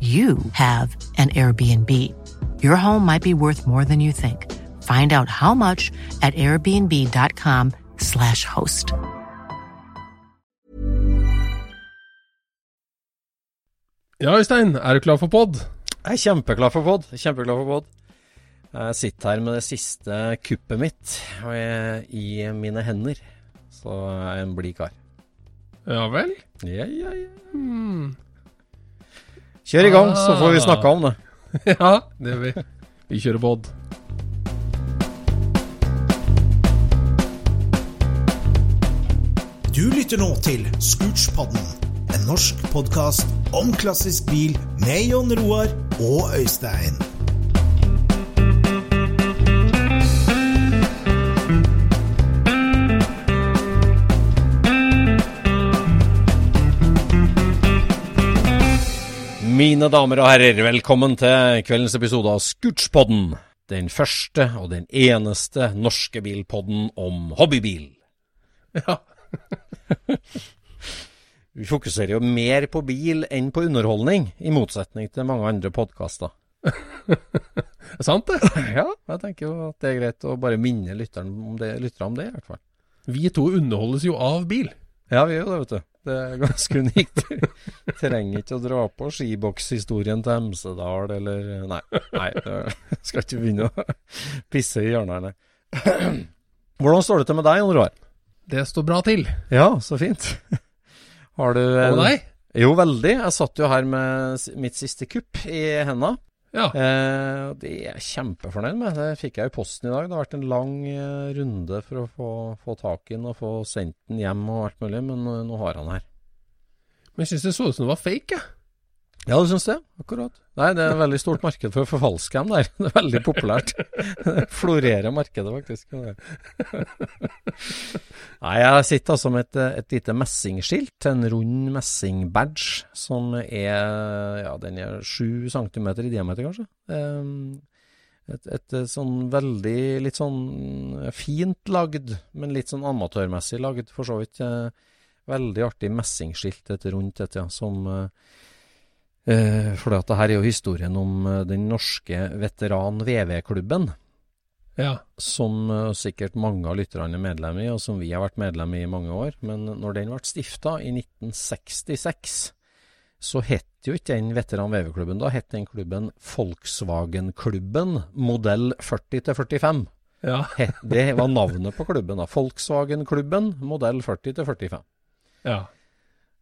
you have an Airbnb. Your home might be worth more than you think. Find out how much at airbnb.com/slash host. Ja, Øystein, er du klar for pod? Jeg er kjempeklar for pod. Kjempeklar for pod. Jeg sitter her med det siste kuppet mitt i mine hender. Så jeg er en blid kar. Ja vel? Ja, ja, ja. Hmm. Kjør i gang, så får vi snakka om det. Ja, det gjør vi. Vi kjører pod. Du lytter nå til Scootspodden, en norsk podkast om klassisk bil med Jon Roar og Øystein. Mine damer og herrer, velkommen til kveldens episode av Scootspodden. Den første og den eneste norske bilpodden om hobbybil. Ja. Vi fokuserer jo mer på bil enn på underholdning, i motsetning til mange andre podkaster. Er sant, det? Ja, jeg tenker jo at det er greit å bare minne lytteren om det, lytterne om det, i hvert fall. Vi to underholdes jo av bil. Ja, vi gjør det, vet du. Det er ganske unikt. Trenger ikke å dra på skibokshistorien til Hemsedal eller Nei, nei skal ikke begynne å pisse i hjørnene. Hvordan står det til med deg, Jon? Det står bra til. Ja, så fint. Har du Og deg? Jo, veldig. Jeg satt jo her med mitt siste kupp i henda. Ja. Eh, og det er jeg kjempefornøyd med. Det fikk jeg i posten i dag. Det har vært en lang eh, runde for å få, få tak i den og få sendt den hjem og alt mulig, men nå, nå har han her. Men jeg syns det så ut som det var fake, jeg. Ja, du syns det? Akkurat. Nei, det er et veldig stort marked for å forfalske dem der. Det er veldig populært. Det florerer markedet, faktisk. Nei, jeg sitter altså med et, et lite messingskilt, en rund messingbadge, som er Ja, den er sju centimeter i diameter, kanskje. Ehm, Et, et, eh, sånn veldig litt sånn fint lagd, men litt sånn amatørmessig lagd, for så vidt. eh, Veldig artig messingskilt, et rundt et, ja, som eh, Eh, for det her er jo historien om eh, den norske veteran-VV-klubben, Ja. som eh, sikkert mange av lytterne er medlem i, og som vi har vært medlem i i mange år. Men når den ble stifta i 1966, så het jo ikke den veteran-VV-klubben. Da het den klubben Volkswagen-klubben modell 40 45. Ja. Det var navnet på klubben. da. Volkswagen-klubben modell 40 til 45. ja.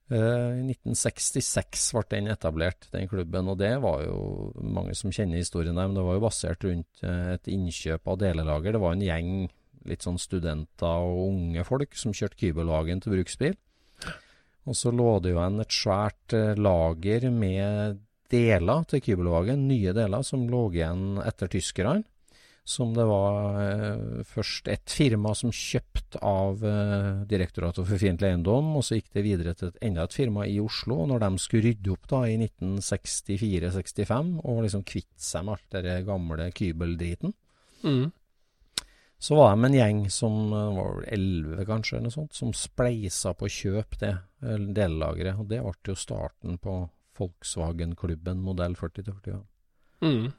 Eh, I 1966 ble den etablert, den klubben, og det var jo mange som kjenner historien der, men det var jo basert rundt eh, et innkjøp av delelager. Det var en gjeng litt sånn studenter og unge folk som kjørte Kybelhagen til bruksbil. Og så lå det jo igjen et svært eh, lager med deler til Kybelhagen, nye deler som lå igjen etter tyskerne. Som det var eh, først et firma som kjøpte av eh, Direktoratet for fiendtlig eiendom, og så gikk det videre til et, enda et firma i Oslo. Når de skulle rydde opp da i 1964-65 og liksom kvitte seg med alt den gamle kybeldriten, Mm. så var de en gjeng som eh, var vel elleve kanskje, eller noe sånt, som spleisa på å kjøpe det eh, dellageret. Og det ble jo starten på Volkswagen-klubben modell 40-45. Mm.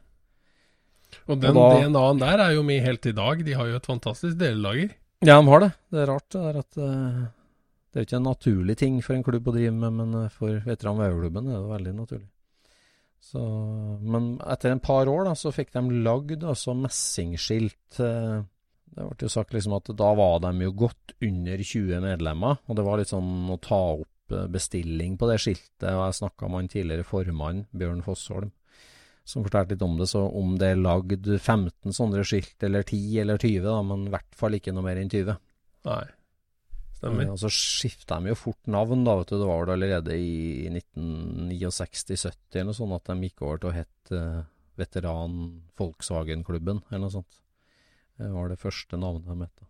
Og den DNA-en der er jo med helt i dag. De har jo et fantastisk delelager. Ja, de har det. Det er rart det der at uh, det er ikke en naturlig ting for en klubb å drive med, men eh, for veteran er det veldig naturlig. Så, men etter en par år da, så fikk de lagd altså messingskilt. Uh, Det ble jo sagt liksom at da var de jo godt under 20 medlemmer, og det var litt sånn å ta opp bestilling på det skiltet. og Jeg snakka med han tidligere formann, Bjørn Fossholm, som fortalte litt om det. Så om det er lagd 15 sånne skilt, eller 10 eller 20, da, men i hvert fall ikke noe mer enn 20. Nei. Stemmer. Og så skifta de jo fort navn, da, vet du. Det var vel allerede i 1969-70 eller noe sånt at de gikk over til å hete eh, Veteran Volkswagen-klubben, eller noe sånt. Det var det første navnet de het.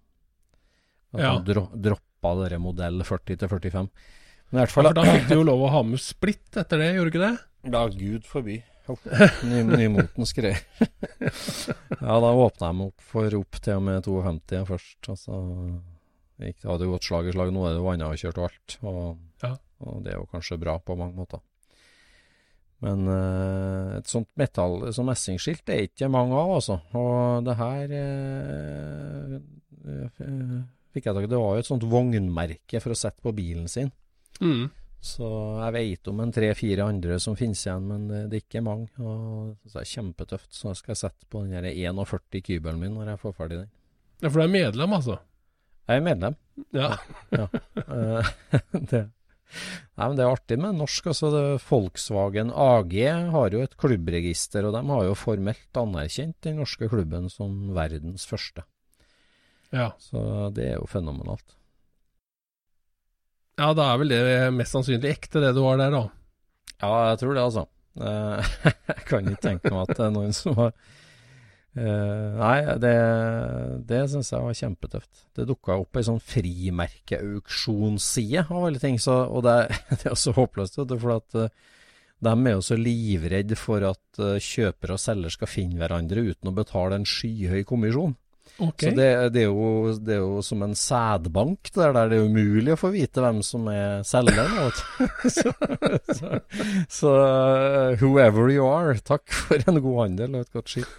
Ja. de dro droppa dere modell 40 til 45. Men i hvert Ja, fall for da fikk du jo lov å ha med splitt etter det, gjorde du ikke det? Ja, gud forby. Ny, nymotens greier. ja, da åpna meg opp for opp til og med 52 først. Og så gikk det hadde gått slag i slag. Nå er det jo annet og kjørt og alt. Og, Ja. og det er jo kanskje bra på mange måter. Men eh, et sånt metall, som messingskilt, er ikke mange av, altså. Og det her eh, fikk jeg tak i. Det var jo et sånt vognmerke for å sette på bilen sin. Mm. Så jeg vet om en tre-fire andre som finnes igjen, men det, det er ikke mange. Og så er det kjempetøft, så jeg skal sette på den 41 kybelen min når jeg får ferdig den. Ja, for du er medlem, altså? Jeg er medlem. Ja. ja. det, nei, men det er artig med norsk. altså det, Volkswagen AG har jo et klubbregister, og de har jo formelt anerkjent den norske klubben som verdens første. ja. Så det er jo fenomenalt. Ja, da er vel det mest sannsynlig ekte, det du har der, da. Ja, jeg tror det, altså. Eh, jeg kan ikke tenke meg at det er noen som har eh, Nei, det, det syns jeg var kjempetøft. Det dukka opp ei sånn frimerkeauksjonsside av alle ting, så, og det, det er så håpløst, for at eh, de er jo så livredde for at kjøper og selger skal finne hverandre uten å betale en skyhøy kommisjon. Ok. Så det, det, er jo, det er jo som en sædbank, der. Det er umulig å få vite hvem som er selgeren. så, så, så uh, whoever you are, takk for en god handel og et godt skip.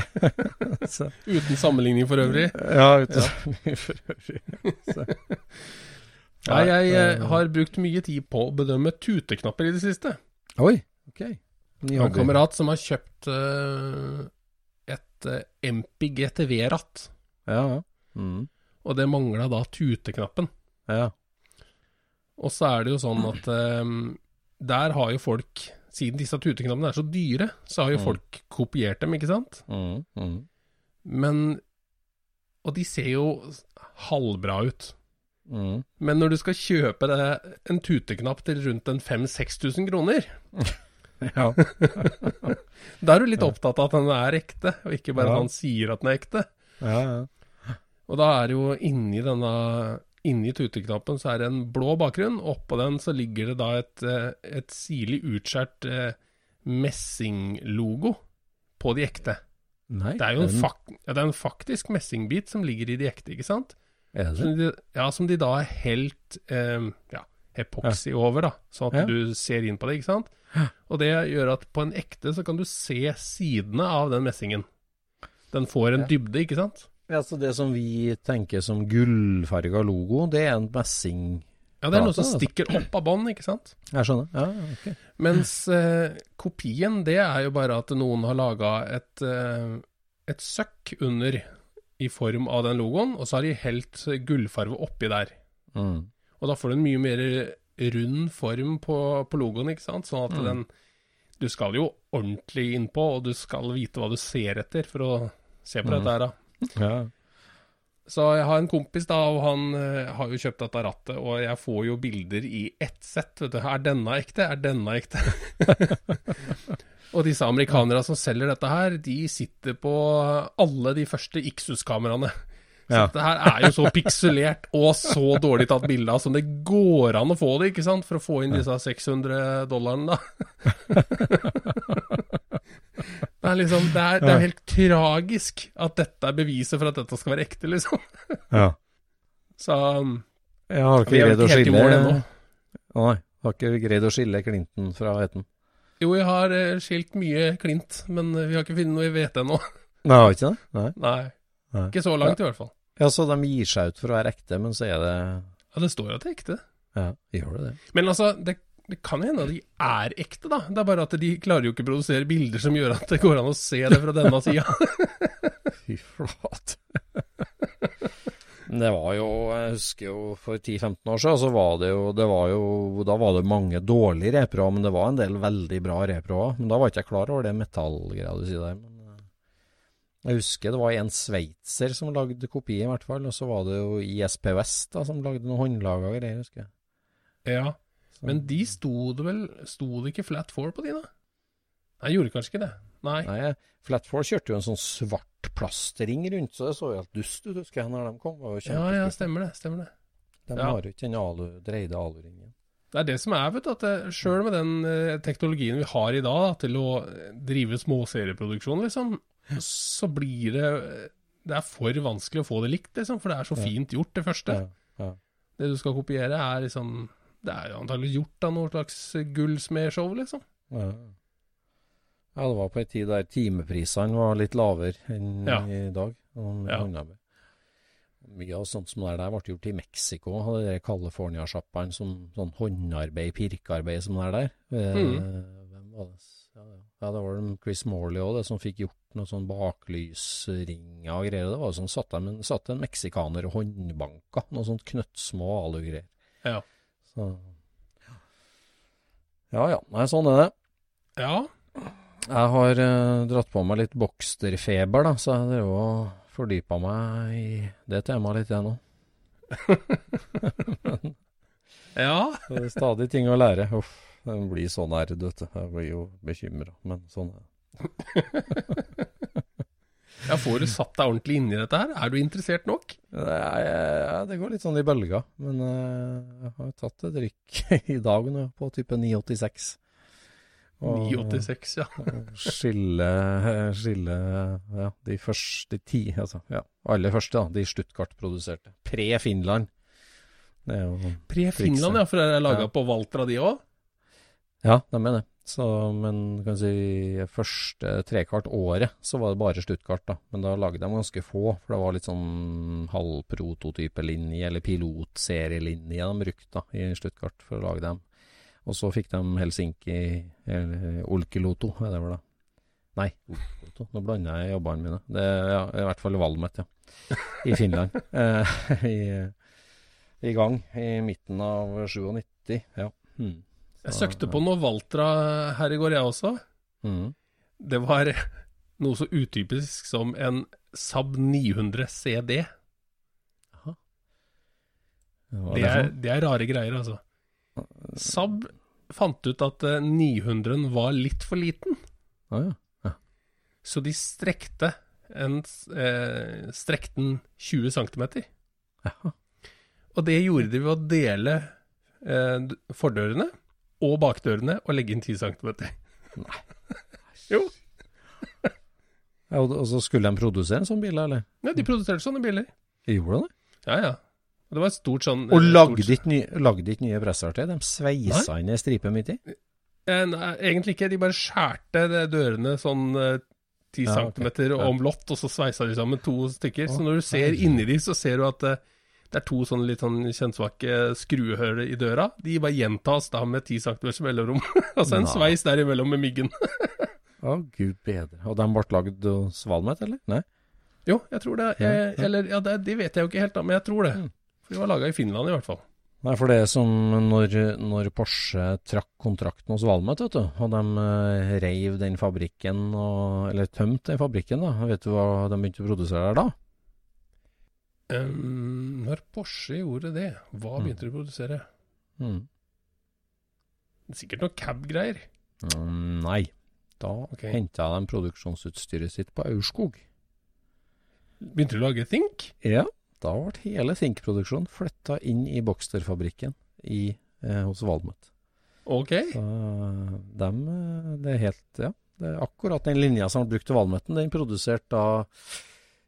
så, Uten sammenligning for øvrig. ja, uten sammenligning for øvrig. Nei, jeg eh, eh, har brukt mye tid på å bedømme tuteknapper i det siste. Oi, ok. Ny en kamerat som har kjøpt eh, et Empi GTV-ratt, Ja, ja. Mm. og det mangla da tuteknappen. Ja. Og så er det jo sånn at eh, der har jo folk, siden disse tuteknappene er så dyre, så har jo Mm. folk kopiert dem, ikke sant? Mm. Mm. Men Og de ser jo halvbra ut. Mm. Men når du skal kjøpe det, en tuteknapp til rundt en 5000-6000 kroner, Ja. da er du litt opptatt av at den er ekte, og ikke bare Ja. at han sier at den er ekte. ja, ja. Og da er det jo inni denne Inni tuteknappen så er det en blå bakgrunn, oppå den så ligger det da et, eh, et sirlig utskjært eh, messinglogo på de ekte. Nei, Det er jo en, fak ja, det er en faktisk messingbit som ligger i de ekte, ikke sant? Er det? Som de, ja, som de da har helt eh, ja, epoxy over, da, sånn at du ser inn på det, ikke sant? Og det gjør at på en ekte så kan du se sidene av den messingen. Den får en dybde, ikke sant? Ja, så det som vi tenker som gullfarga logo, det er en messing... Ja, det er noe som det. stikker opp av bånd, ikke sant? Jeg skjønner. Ja, ja, ok. Mens eh, kopien, det er jo bare at noen har laga et, eh, et søkk under i form av den logoen, og så har de helt gullfarve oppi der. Mm. Og da får du en mye mer rund form på, på logoen, ikke sant? Sånn at Mm. den Du skal jo ordentlig innpå, og du skal vite hva du ser etter for å se på Mm. dette her, da. Ja. Så jeg har en kompis, da, og han uh, har jo kjøpt dette rattet, og jeg får jo bilder i ett sett, vet du. Er denne ekte? Er denne ekte? Og disse amerikanerne som selger dette her, de sitter på alle de første Ixus-kameraene. Så Ja. dette her er jo så pikselert og så dårlig tatt bilde av som det går an å få det, ikke sant? For å få inn disse 600 dollarene, da. det er liksom Det er, det er helt tragisk at dette er beviset for at dette skal være ekte, liksom. Ja. Så um, Jeg har ikke greid å i skille Nei, har ikke greid å skille Clinton fra Etten. Jo, jeg har eh, skilt mye klint, men vi har ikke funnet noe vi vet ennå. Nei, har ikke det? Nei. Nei. Ikke så langt, i hvert fall. Ja, så de gir seg ut for å være ekte, men så er det Ja, det står at det er ekte. Ja, gjør det det? Men altså, det, det kan hende at de er ekte, da. Det er bare at de klarer jo ikke å produsere bilder som gjør at det går an å se det fra denne sida. Fy flate. det var jo Jeg husker jo for 10-15 år siden, så var det jo, det var jo Da var det mange dårlige reproer, men det var en del veldig bra reproer. Men da var ikke jeg klar over det metallgreia du sier der. Men jeg husker det var en sveitser som lagde kopi, i hvert fall. Og så var det jo ISP West da, som lagde noen håndlaga greier, husker jeg. Ja, Så- men de sto det vel Sto det ikke flat four på de, da? Nei, gjorde kanskje ikke det. Nei. Nei, Flatfall kjørte jo en sånn svart plastring rundt, så det så jo helt dust ut, husker jeg, når de kom. Var Ja, ja, stemmer det. Stemmer det. De ja. har jo ikke den alu, dreide aluringen. Det er det som er, vet du, at sjøl med den eh, teknologien vi har i dag da, til å eh, drive småserieproduksjon, liksom, så blir det Det er for vanskelig å få det likt, liksom, for det er så fint gjort, det første. Det du skal kopiere, er liksom Det er jo antakelig gjort av noe slags gullsmedshow, liksom. Ja. ja, det var på en tid der timeprisene var litt lavere enn Ja. i dag. Ja. Mye av sånt som det der ble gjort i Mexico, de California-sjappene som sånn håndarbeid, pirkearbeid som det er der. Eh, Mm. Hvem var det? Ja, ja. Ja, det var det Chris Morley òg, som fikk gjort noe sånn baklysringer og greier. Det var jo sånn satt en, satt en meksikaner og håndbanka, noe sånt knøttsmå alugreier. Ja. Så Ja ja, nei, sånn er det. Ja. Jeg har eh, dratt på meg litt boksterfeber, da, så jeg drev og fordypa meg i det temaet litt, jeg nå. Ja. Det er stadig ting å lære. Uff, jeg blir så nerd, vet. Jeg blir jo bekymra, men sånn ja. Får du satt deg ordentlig inn i dette her? Er du interessert nok? Nei, ja, det går litt sånn i bølger, men eh, jeg har tatt et rykk i dag nå, på type 986. Og- 986, ja. skille, skille ja, de første ti, altså. Ja, aller første, da. De Stuttgart-produserte. Pre-Finland. Pre-Finland, ja, for det er laga Ja. på Valtra, de òg? Ja, de er det. Så, men kan si første trekvart året så var det bare Stuttgart, da. Men da lagde de ganske få, for det var litt sånn halvprototypelinje, eller pilotserielinje de brukte da, i Stuttgart for å lage dem. Og så fikk de Helsinki, eller Olkiloto, er det vel da. Nei, Olkiloto. nå blander jeg jobbene mine. Det ja, i hvert fall Valmet, ja. I Finland. eh, i, I gang i midten av 97, ja. Hmm. Jeg søkte på noe Valtra her i går, jeg også. Mm. Det var noe så utypisk som en Saab 900 CD. Aha. Det er, det er rare greier, altså. Saab fant ut at eh, 900 var litt for liten, Ah, ja. så de strekte en, eh, strekte den 20 cm. Og det gjorde de ved å dele eh, fordørene og bakdørene og legge inn 10 cm. Nei. Jo. Ja, og, og så skulle de produsere en sånn bil, eller? Ja, de produserte sånne biler. Gjorde de det? Ja, ja. Og det var et stort sånn Og eh, lagde ikke, nye, nye presser De sveisa inn ei stripe midt i? Eh, Nei, egentlig ikke. De bare skjærte dørene sånn eh, 10 Ja, ok. okay. Omlott, og så sveisa de sammen to stykker. Å, så når du ser inni de, så ser du at eh, det er to sånne litt sånn kjønnsvake skruehull i døra. De bare gjentas da med 10 cm mellomrom. altså en Nei. sveis derimellom med myggen. Å, gud bedre. Og de ble lagd og Svalmet, eller? Nei? jo, jeg tror det. Ja, Eh. Eller, ja, det, det vet jeg jo ikke helt, da, men jeg tror det. Mm. For de var laga i Finland, i hvert fall. Nei, for det er som når, når Porsche trakk kontrakten hos Valmet, vet du, og de eh, reiv den fabrikken, og, eller tømte den fabrikken, da. Vet du hva de begynte å produsere der da? Um, når Porsche gjorde det, hva Mm. begynte de å produsere? Mm. Sikkert noe cab-greier. Mm, nei. Da okay. henta de produksjonsutstyret sitt på Aurskog. Begynte du å lage Think? Ja, da ble hele Think-produksjonen flytta inn i Boxter-fabrikken eh, hos Valmet. Ok. Så dem, eh, det er helt Ja, det er akkurat den linja som ble brukt til Valmøtten. Den produserte da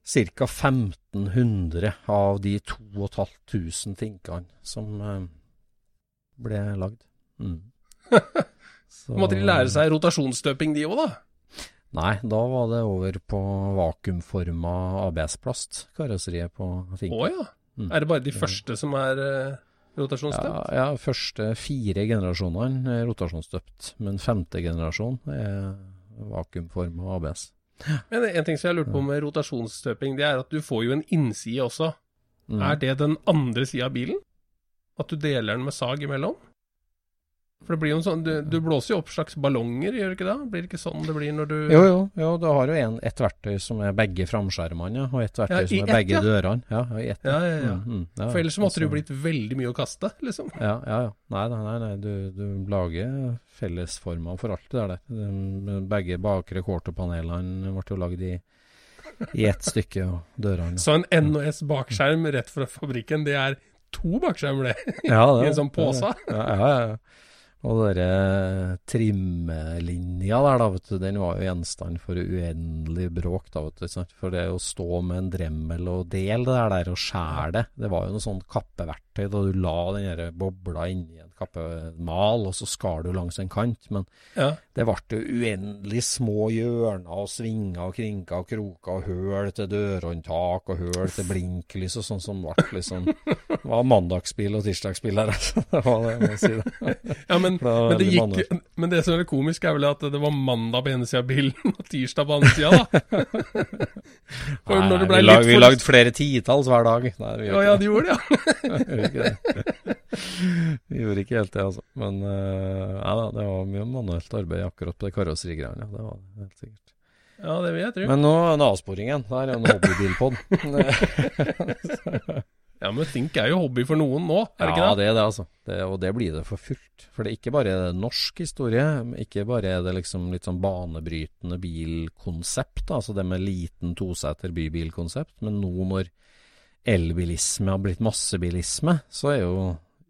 ca. 1500 av de 2500 tinkene som eh, ble lagd. Mm. Så- Måtte de lære seg rotasjonsstøping, de òg, da? Nei, da var det over på vakuumforma ABS-plast, karosseriet på Think. Å ja. Mm. Er det bare de første som er rotasjonsstøpt? Ja, ja, første fire generasjonene er rotasjonsstøpt, men femte generasjon er vakuumforma ABS. Men en ting som jeg lurte på med rotasjonsstøping, det er at du får jo en innside også. Mm. Er det den andre sida av bilen? At du deler den med sag imellom? For det blir jo en sånn Du, du blåser jo opp slags ballonger, gjør du ikke det? Blir det ikke sånn det blir når du Jo, jo, jo, du har jo en, ett verktøy som er begge framskjermene, ja, og ett verktøy Ja, som er ett, begge ja. dørene. Ja, i ett. Ja, ja, ja. Mm, mm, For ellers måtte det jo altså- blitt veldig mye å kaste, liksom. Ja, ja, ja. Nei, nei, nei, nei. Du, du lager fellesformer for alt det der. De- Begge bakre quarterpanelene ble jo lagd i, i ett stykke, og dørene Så en NOS bakskjerm rett fra fabrikken, det er to bakskjermer, det. ja, det I en sånn pose. Ja, ja, ja. Og den trimlinja der, da, vet du, den var jo gjenstand for uendelig bråk, da, vet du. For det å stå med en dremmel og del det der og skjære det, det var jo noe sånn kappeverktøy da du la den bobla inni en kappemal, og så skar du langs en kant. Men Ja. det ble uendelig små hjørner og svinger og krinker og kroker og høl til dørhåndtak og høl til blinklys og sånn som ble liksom Det var mandagsbil og tirsdagsbil her, altså. Det var det, jeg må si det. Ja, men, det men, det gikk, men det som er komisk, er vel at det var mandag på ene sida av bilen og tirsdag på andre sida, da. For Nei, nei, vi, lag, vi for- lagde flere titalls hver dag. Nei, vi Ja, ja, de gjorde det, ja. Vi gjorde ikke helt det, altså. Men uh, ja, da, det var mye manuelt arbeid akkurat på det karosserigreiene. Ja, det var det helt sikkert. Ja, det vil jeg tro. Men nå er det avsporingen. Det er jo en hobbybilpod. Ja, men Think er jo hobby for noen nå, er det ja, ikke det? det er det, altså. Det, og det blir det for fullt. For det er ikke bare norsk historie, ikke bare er det liksom litt sånn banebrytende bilkonsept, altså det med liten toseter bybilkonsept, men nå når elbilisme har blitt massebilisme, så er jo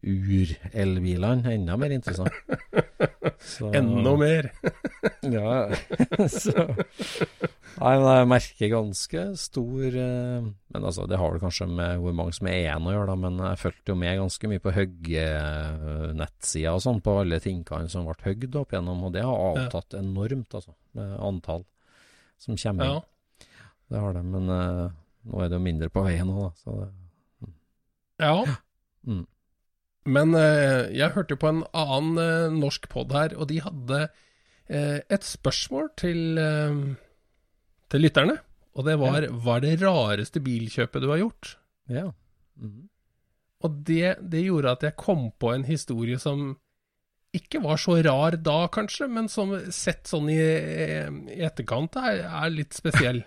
ur-elbilene enda mer interessant. Så- Enda mer. ja, så Nei, men jeg merker ganske stor eh, Men altså, det har vel kanskje med hvor mange som er igjen å gjøre, da, men jeg fulgte jo med ganske mye på Høgge-nettsida og sånn, på alle tingene som ble hogd opp igjennom, og det har avtatt enormt, altså, med antall som kommer Ja. Det har det, men eh, nå er det jo mindre på veien nå, da, så det ja. mm. Men eh, jeg hørte jo på en annen eh, norsk pod her, og de hadde eh, et spørsmål til, til lytterne. Og det var hva er det rareste bilkjøpet du har gjort? Ja. Mhm. Og det, det gjorde at jeg kom på en historie som ikke var så rar da, kanskje, men som sett sånn i, i etterkant er, er litt spesiell.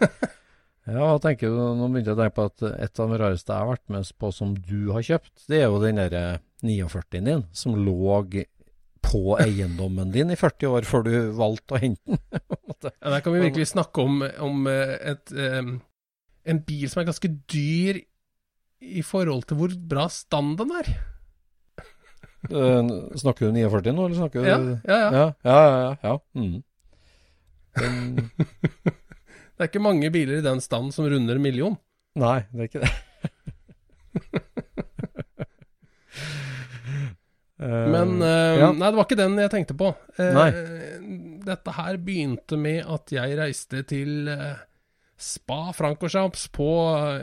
Ja, tenker du, nå begynte jeg å tenke på at et av de rareste jeg har vært med på som du har kjøpt, det er jo den derre 49-en din, som lå på eiendommen din i 40 år før du valgte å hente den. Ja, der kan vi virkelig snakke om, om eh, et, um, en bil som er ganske dyr i forhold til hvor bra stand den er. Eh, snakker du 49 nå, eller snakker du Ja, ja, ja. Ja, ja, ja. ja. Mm. Den, Det er ikke mange biler i den stand som runder en million. nei, det er ikke det. Men uh, ja. Nei, det var ikke den jeg tenkte på. Uh. Dette her begynte med at jeg reiste til uh, Spa Francochamps på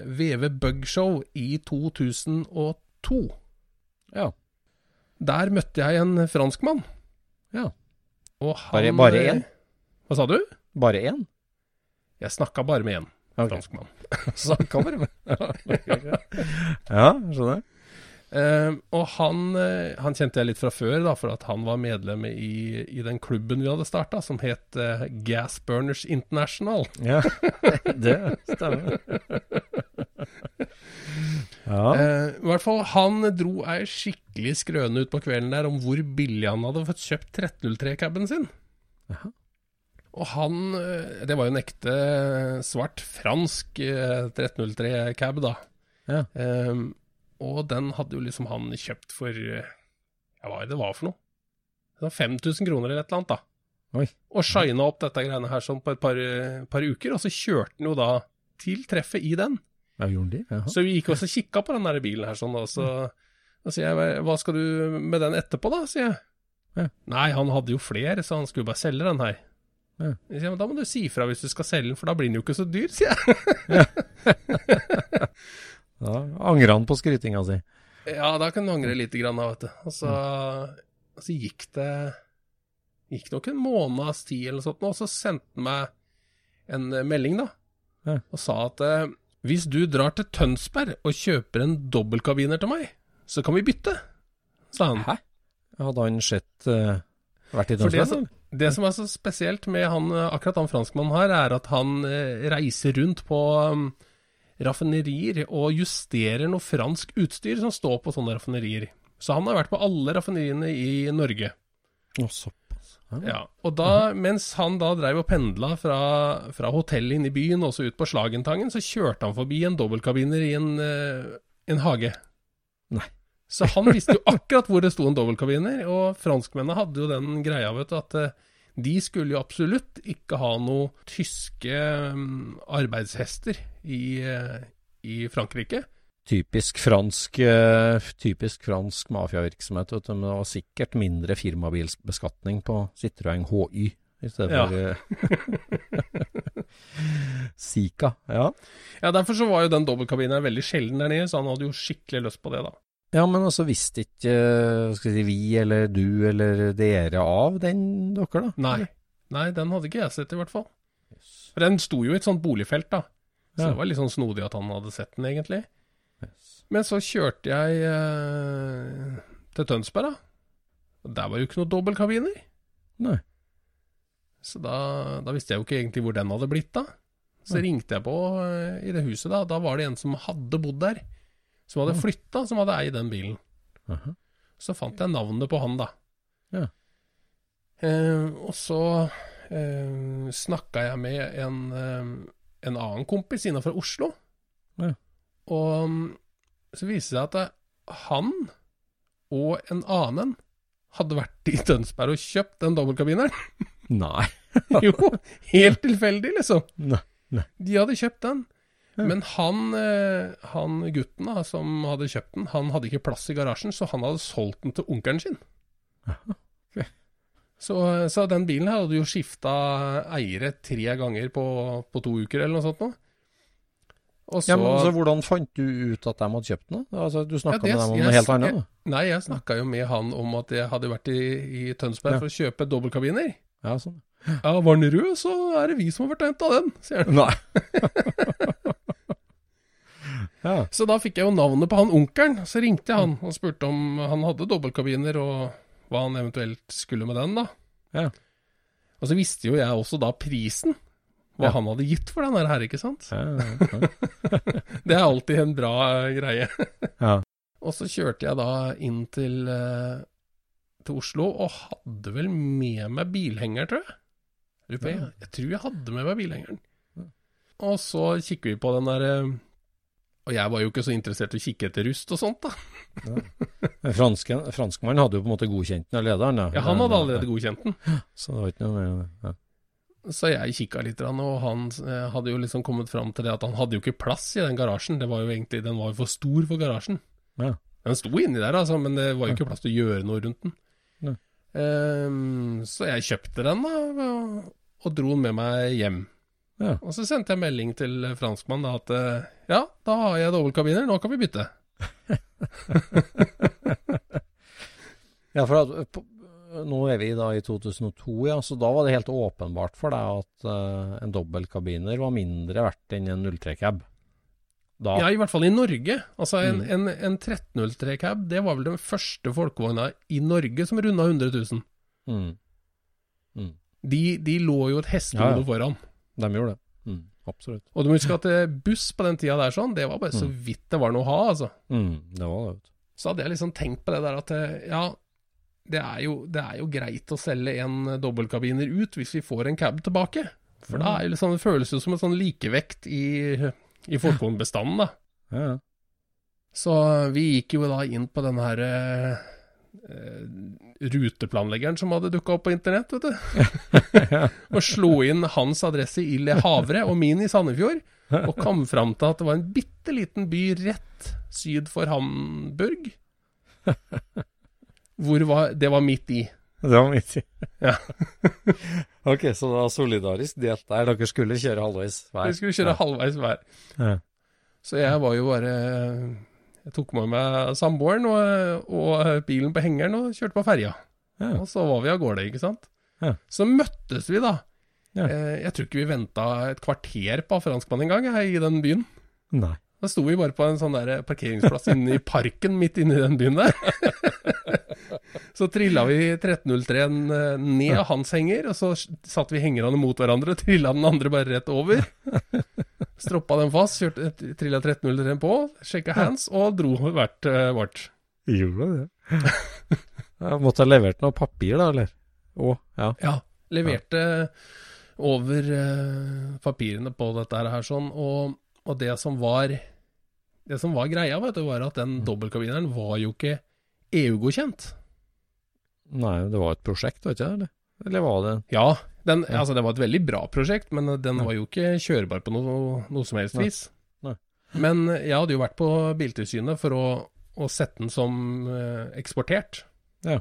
VV Bugshow i 2002. Ja. Der møtte jeg en franskmann. Ja. Han, Bare- én? Hva sa du? Bare én? Jeg snakka bare med én okay. franskmann. Snakka bare med Ja, skjønner. Uh, og han, uh, han kjente jeg litt fra før, da, for at han var medlem i, i den klubben vi hadde starta, som het uh, Gas Burners International. Ja, det stemmer. Ja. Eh, I hvert fall, han dro ei skikkelig skrøne ut på kvelden der om hvor billig han hadde fått kjøpt 1303-caben sin. Jaha. Og han eh, Det var jo en ekte svart fransk eh, 1303 cab, da. Ja. Um, og den hadde jo liksom han kjøpt for eh, Ja, hva er det det var for noe? Det var 5000 kroner eller et eller annet, da. Oi. Og shina opp dette greiene her sånn på et par, eh, par uker, og så kjørte han jo da til treffet i den. Ja, gjorde de? Så vi gikk også og kikka på den der bilen her sånn, og så da sier jeg hva skal du med den etterpå, da, sier jeg. Ja. Nei, han hadde jo flere, så han skulle bare selge den her. Ja. Jeg sier, men Da må du si fra hvis du skal selge den, for da blir den jo ikke så dyr, sier jeg. Ja, Angrer han på skrytinga si? Ja, da kan du angre lite grann, da, vet du. Og så, og så gikk det Gikk nok en måneds tid eller noe sånt, og så sendte han meg en eh, melding, da. Ja. Og sa at eh, hvis du drar til Tønsberg og kjøper en dobbeltkabiner til meg, så kan vi bytte, sa han. Hæ? Hadde han sett uh, vært i For det Tønsberg? eller? Det som er så spesielt med han, akkurat han franskmannen her, er at han eh, reiser rundt på um, raffinerier og justerer noe fransk utstyr som står på sånne raffinerier. Så han har vært på alle raffineriene i Norge. Å, såpass. Ja. Ja, og da, mens han da dreiv og pendla fra, fra hotellet inne i byen og så ut på Slagentangen, så kjørte han forbi en dobbeltkabiner i en, eh, en hage. Nei. Så han visste jo akkurat hvor det sto en dobbeltkabiner, og franskmennene hadde jo den greia, vet du, at eh, de skulle jo absolutt ikke ha noe tyske mm, arbeidshester i, eh, i Frankrike. Typisk fransk, eh, typisk fransk mafiavirksomhet. vet du, det var sikkert mindre firmabilsbeskatning på Citroën HY i stedet Ja. for Sika. Ja. Ja, Derfor så var jo den dobbeltkabinen veldig sjelden der nede, så han hadde jo skikkelig lyst på det, da. Ja, men altså visste ikke si, vi eller du eller dere av den, dere, da? Nei. Nei, den hadde ikke jeg sett, i hvert fall. For den sto jo i et sånt boligfelt, da. Så Ja. det var litt sånn snodig at han hadde sett den, egentlig. Yes. Men så kjørte jeg eh, til Tønsberg, da. Og der var jo ikke noen dobbeltkabiner. Nei. Så da, da visste jeg jo ikke egentlig hvor den hadde blitt, da. Så Nei. ringte jeg på eh, i det huset, da. Da var det en som hadde bodd der. Som hadde flytta, som hadde eid den bilen. Aha. Så fant jeg navnet på han, da. Ja. Eh, og så eh, snakka jeg med en, eh, en annen kompis innenfor Oslo. Ja. Og mm, så viste det seg at det, han og en annen hadde vært i Tønsberg og kjøpt den dobbeltkabineren. Nei. jo, helt tilfeldig, liksom. Nei. De hadde kjøpt den. Men han, eh, han gutten da, som hadde kjøpt den, han hadde ikke plass i garasjen, så han hadde solgt den til onkelen sin. Så, så den bilen hadde jo skifta eiere tre ganger på, på to uker, eller noe sånt noe. Så, Ja, men altså, Hvordan fant du ut at de hadde kjøpt den? Altså, du snakka Ja, med dem om noe helt annet? da? Nei, jeg snakka jo med han om at jeg hadde vært i, i Tønsberg Ja. for å kjøpe dobbeltkabiner. Ja, sånn. Ja, var den rød, så er det vi som har vært og henta den, sier han. Nei. ja. Så da fikk jeg jo navnet på han onkelen. Så ringte jeg han og spurte om han hadde dobbeltkabiner, og hva han eventuelt skulle med den, da. Ja. Og så visste jo jeg også da prisen. Hva Ja. han hadde gitt for den her, ikke sant? Det er alltid en bra eh, greie. ja. Og så kjørte jeg da inn til, eh, til Oslo, og hadde vel med meg bilhenger, tror jeg. Jeg, tror jeg hadde med meg bilhengeren. Og så kikker vi på den der eh, Og jeg var jo ikke så interessert i å kikke etter rust og sånt, da. Fransken, franskmannen hadde jo på en måte godkjent den av lederen, da. Ja, han hadde allerede godkjent den. Så det var ikke noe mer ja. Så jeg kikka litt, og han eh, hadde jo liksom kommet fram til det at han hadde jo ikke plass i den garasjen. Det var jo egentlig, Den var jo for stor for garasjen. Ja. Den sto inni der, altså, men det var jo ikke plass til å gjøre noe rundt den. Ehm, så jeg kjøpte den, da, og dro den med meg hjem. Ja. Og så sendte jeg melding til franskmannen da at eh, ja, da har jeg dobbeltkabiner, nå kan vi bytte. Ja, for at, nå er vi da i 2002, ja, så da var det helt åpenbart for deg at uh, en dobbeltkabiner var mindre verdt enn en 03-cab. Ja, i hvert fall i Norge. Altså En, Mm. en, en 1303 cab, det var vel den første folkevogna i Norge som runda 100 000. Mm. Mm. De, de lå jo et hestehode Ja, ja. foran. De gjorde det. Mm. Absolutt. Og du må huske at eh, buss på den tida der sånn, det var bare så Mm. vidt det var noe å ha, altså. Mm. Det var det. Så hadde jeg liksom tenkt på det der at eh, ja, det er, jo, det er jo greit å selge en dobbeltkabiner ut hvis vi får en cab tilbake. For da er det, liksom, det føles jo som en sånn likevekt i, i forkornbestanden, da. Ja, ja. Så vi gikk jo da inn på den her eh, eh, ruteplanleggeren som hadde dukka opp på internett, vet du. og slo inn hans adresse i Le Havre og min i Sandefjord, og kom fram til at det var en bitte liten by rett syd for Hamburg. Hvor var, det var midt i. Det var midt i. Ja. ok, så det var solidarisk delt der. Dere skulle kjøre halvveis hver? Vi skulle kjøre halvveis hver. Ja. Så jeg var jo bare Jeg tok med meg samboeren og, og bilen på hengeren og kjørte på ferja. Ja. Og så var vi av gårde, ikke sant. Ja. Så møttes vi, da. Ja. Eh, jeg tror ikke vi venta et kvarter på franskmann engang, i den byen. Nei. Da sto vi bare på en sånn der parkeringsplass inne i parken midt inne i den byen der. så trilla vi 1303-en ned hans henger, og så satte vi hengerne mot hverandre og trilla den andre bare rett over. Stroppa den fast, kjørte, trilla 1303 på, sjekka hands og dro hvert uh, vårt. Gjorde det? Jeg måtte ha levert noe papir, da, eller? Å, ja. Ja, leverte over uh, papirene på dette her sånn, og, og det som var det som var greia, vet du, var at den dobbeltkabineren var jo ikke EU-godkjent. Nei, det var et prosjekt, var ikke det? Eller, var det Ja, den, altså det var et veldig bra prosjekt, men den var jo ikke kjørbar på noe, noe som helst vis. Nei. Men jeg hadde jo vært på Biltilsynet for å, å sette den som eh, eksportert. Ja.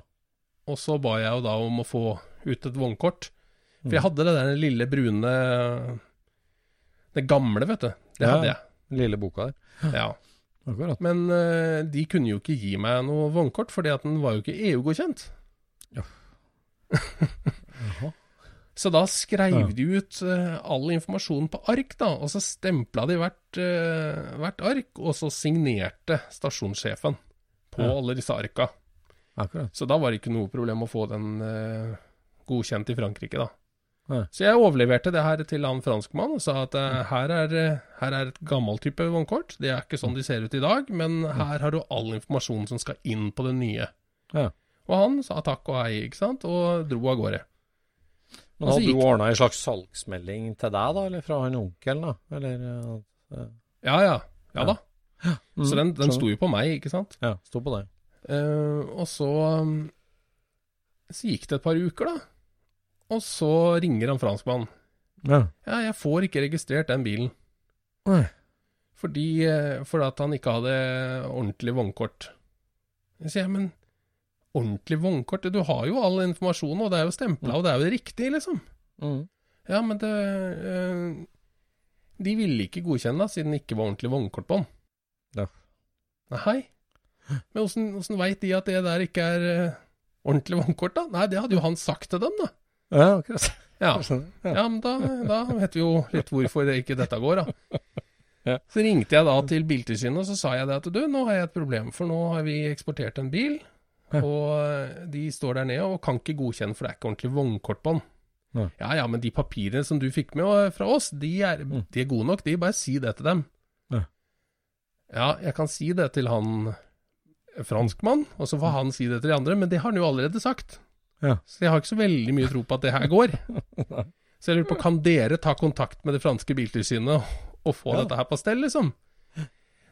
Og så ba jeg jo da om å få ut et vognkort. For Mm. jeg hadde det der lille brune Det gamle, vet du. Det Ja. hadde jeg. lille boka der? Ja. Akkurat. Men eh, de kunne jo ikke gi meg noe vognkort, fordi at den var jo ikke EU-godkjent. Jaha. Så da skrev Ja. de ut uh, all informasjon på ark, da, og så stempla de hvert, uh, hvert ark, og så signerte stasjonssjefen på Ja. alle disse arka. Akkurat. Så da var det ikke noe problem å få den uh, godkjent i Frankrike, da. Så jeg overleverte det her til han franskmann og sa at her, er, her er et gammelt type vognkort. Det er ikke sånn de ser ut i dag, men her har du all informasjon som skal inn på det nye. Ja. Og han sa takk og hei, ikke sant, og dro av gårde. Men så hadde du ordna ei slags salgsmelding til deg, da? Eller fra han onkelen, da? Eller uh, Ja ja, ja da. mm, Så den, den sto jo på meg, ikke sant. Ja, sto på deg. Uh, og så um, Så gikk det et par uker, da. Og så ringer han franskmannen. Ja. Ja, jeg får ikke registrert den bilen. Nei. Fordi, eh, fordi at han ikke hadde ordentlig vognkort. Jeg sier, men ordentlig vognkort? Du har jo all informasjonen, og det er jo stempla, og det er jo riktig, liksom. Mm. Ja, men det øh, De ville ikke godkjenne det, siden det ikke var ordentlig vognkort på den. Ja. Nei. Men åssen veit de at det der ikke er øh, ordentlig vognkort, da? Nei, det hadde jo han sagt til dem, da. Ja, akkurat. Ja, Ja. ja men da, da vet vi jo litt hvorfor det ikke dette går, da. Ja. Så ringte jeg da til Biltilsynet, og så sa jeg det at du, nå har jeg et problem, for nå har vi eksportert en bil, Ja. og eh, de står der nede og kan ikke godkjenne, for det er ikke ordentlig vognkort den. Nei. Ja ja, men de papirene som du fikk med eh, fra oss, de er, Mm. de er gode nok, de bare si det til dem. Ja. Ja, jeg kan si det til han franskmann, og så får han si det til de andre, men det har han jo allerede sagt. Ja. Så jeg har ikke så veldig mye tro på at det her går. Så jeg lurer på, kan dere ta kontakt med det franske biltilsynet og, få Ja. dette her på stell, liksom?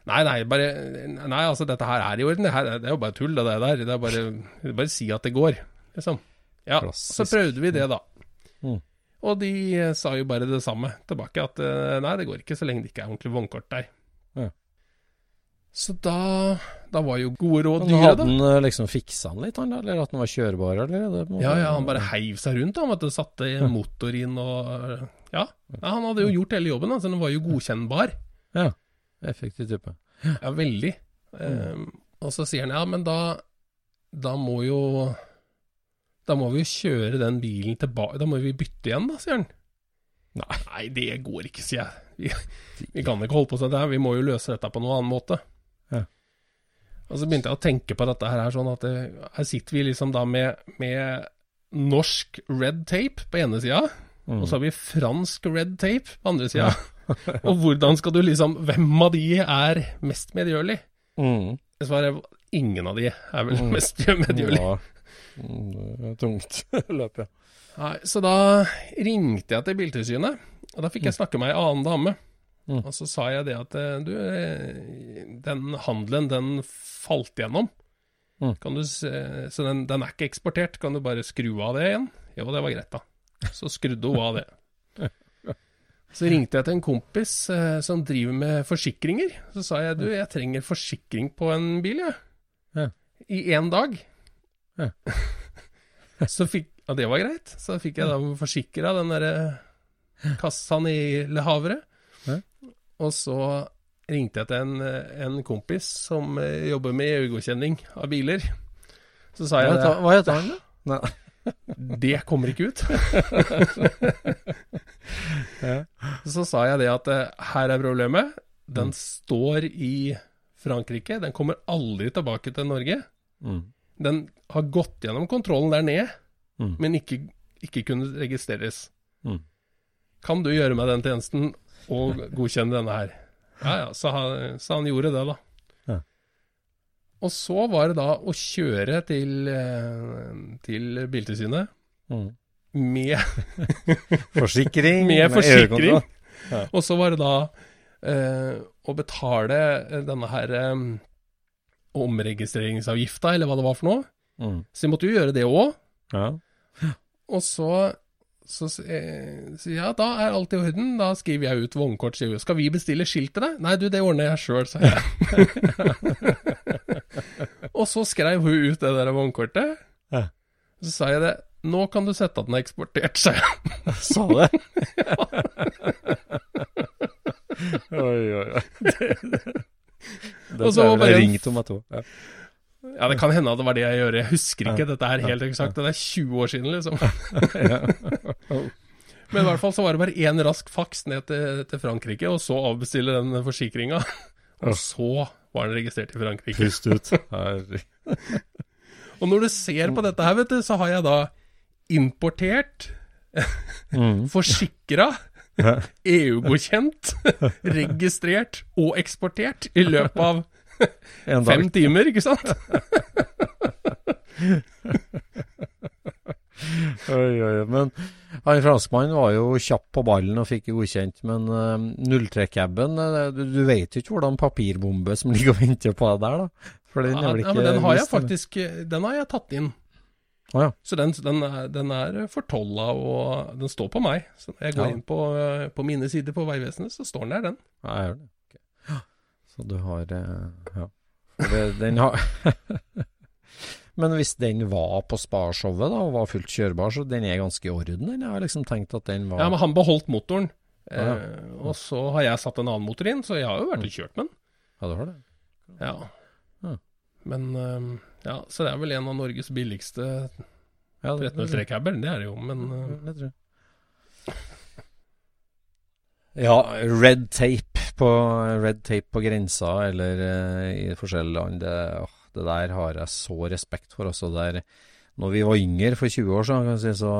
Nei, nei, bare Nei, altså, dette her er i orden. Det, her, det er jo bare tull, det der. Det er bare, bare si at det går, liksom. Ja, Klassisk. så prøvde vi det, da. Mm. Og de eh, sa jo bare det samme tilbake, at eh, nei, det går ikke så lenge det ikke er ordentlig vognkort der. Ja. Så da, da var jo gode råd dyre, da. hadde han eh, liksom fiksa han litt, han da? Eller at den var kjørbar, eller? Ja, ja, han bare heiv seg rundt, han, vet du. Satte motor inn og ja. ja. Han hadde jo gjort hele jobben, altså. Den var jo godkjennbar. Ja. Effektiv type. Ja, veldig. Ehm, og så sier han ja, men da Da må jo Da må vi jo kjøre den bilen tilbake Da må vi bytte igjen, da, sier han. Nei. Nei, det går ikke, sier jeg. Vi, vi kan ikke holde på sånn her, vi må jo løse dette på noen annen måte. Ja. Og så begynte jeg å tenke på dette her, sånn at det, her sitter vi liksom da med, med norsk red tape på ene sida, Mm. og så har vi fransk red tape på andre sida. og hvordan skal du liksom Hvem av de er mest medgjørlig? Mm. Svaret er ingen av de er vel Mm. mest medgjørlig. Ja. Mm, det er tungt løp, ja. Nei, så da ringte jeg til Biltilsynet, og da fikk jeg snakke med ei annen dame. Mm. Og så sa jeg det at eh, du, eh, den handelen, den falt gjennom. Mm. Kan du se, så den, den er ikke eksportert, kan du bare skru av det igjen? Jo, det var greit, da. Så skrudde hun av det. Så ringte jeg til en kompis eh, som driver med forsikringer. Så sa jeg du, jeg trenger forsikring på en bil, jeg. Ja. I én dag. Ja. så fikk Ja, det var greit. Så fikk jeg da forsikra den derre kassaen i Le Havre. Og så ringte jeg til en, en kompis som eh, jobber med EU-godkjenning av biler. Så sa jeg hva heter han, da? Nei. Det kommer ikke ut. Så sa jeg det at eh, her er problemet. Den Mm. står i Frankrike. Den kommer aldri tilbake til Norge. Mm. Den har gått gjennom kontrollen der nede, Mm. men ikke, ikke kunne registreres. Mm. Kan du gjøre meg den tjenesten og godkjenne denne her? Ja ja, sa han gjorde det, da. Og så var det da å kjøre til, eh, til Biltilsynet Mm. med Forsikring. Med forsikring. Ja. Og så var det da eh, å betale eh, denne her eh, omregistreringsavgifta, eller hva det var for noe. Mm. Så jeg måtte jo gjøre det òg. Ja. Og så så eh, sier jeg ja, da er alt i orden. Da skriver jeg ut vognkort. Sier hun skal vi bestille skilt til deg? Nei, du, det ordner jeg sjøl, sa jeg. og så skrev hun ut det der vognkortet. Ja. Så sa jeg det. Nå kan du sette at den er eksportert, sa jeg. Sa det? oi, oi, oi. Det, det. Det det bare ringt om at hun ja. Ja, det kan hende at det var det jeg gjør. Jeg husker ikke dette her helt eksakt. Det er 20 år siden, liksom. Men i hvert fall så var det bare én rask faks ned til, til Frankrike, og så avbestille den forsikringa. Og så var den registrert i Frankrike. Pust ut. Og når du ser på dette her, vet du, så har jeg da importert, Mm. forsikra, EU-godkjent, registrert og eksportert i løpet av fem timer, ikke sant? Oi, oi. Men han franskmannen var jo kjapp på ballen og fikk godkjent. Men uh, 03-caben, eh, du, du vet jo ikke hvordan papirbombe som ligger og venter på deg der, da. For den Ja, ja, men den har jeg faktisk Den har jeg tatt inn. Ah, ja. Så den, den, er, den er fortolla, og den står på meg. Så når jeg går inn på, eh, på mine sider på Vegvesenet, så står den der, den. Ja, jeg gjør det. Okay. Så du har eh, Ja. Den har Men hvis den var på Sparshowet da, og var fullt kjørbar, så den er ganske i orden? Jeg har liksom tenkt at den var Ja, men han beholdt motoren. Ja. Eh, og så har jeg satt en annen motor inn, så jeg har jo vært og kjørt med den. Ja, du har det? Ja. Ja. Men eh, ja, så det er vel en av Norges billigste Ja, det- 1303-caber, det er det jo, men eh, det tror jeg. Ja, red tape på, red tape på grensa eller eh, i forskjellige land, det, åh, det der har jeg så respekt for. Også der, når vi var yngre for 20 år siden, kan si, så,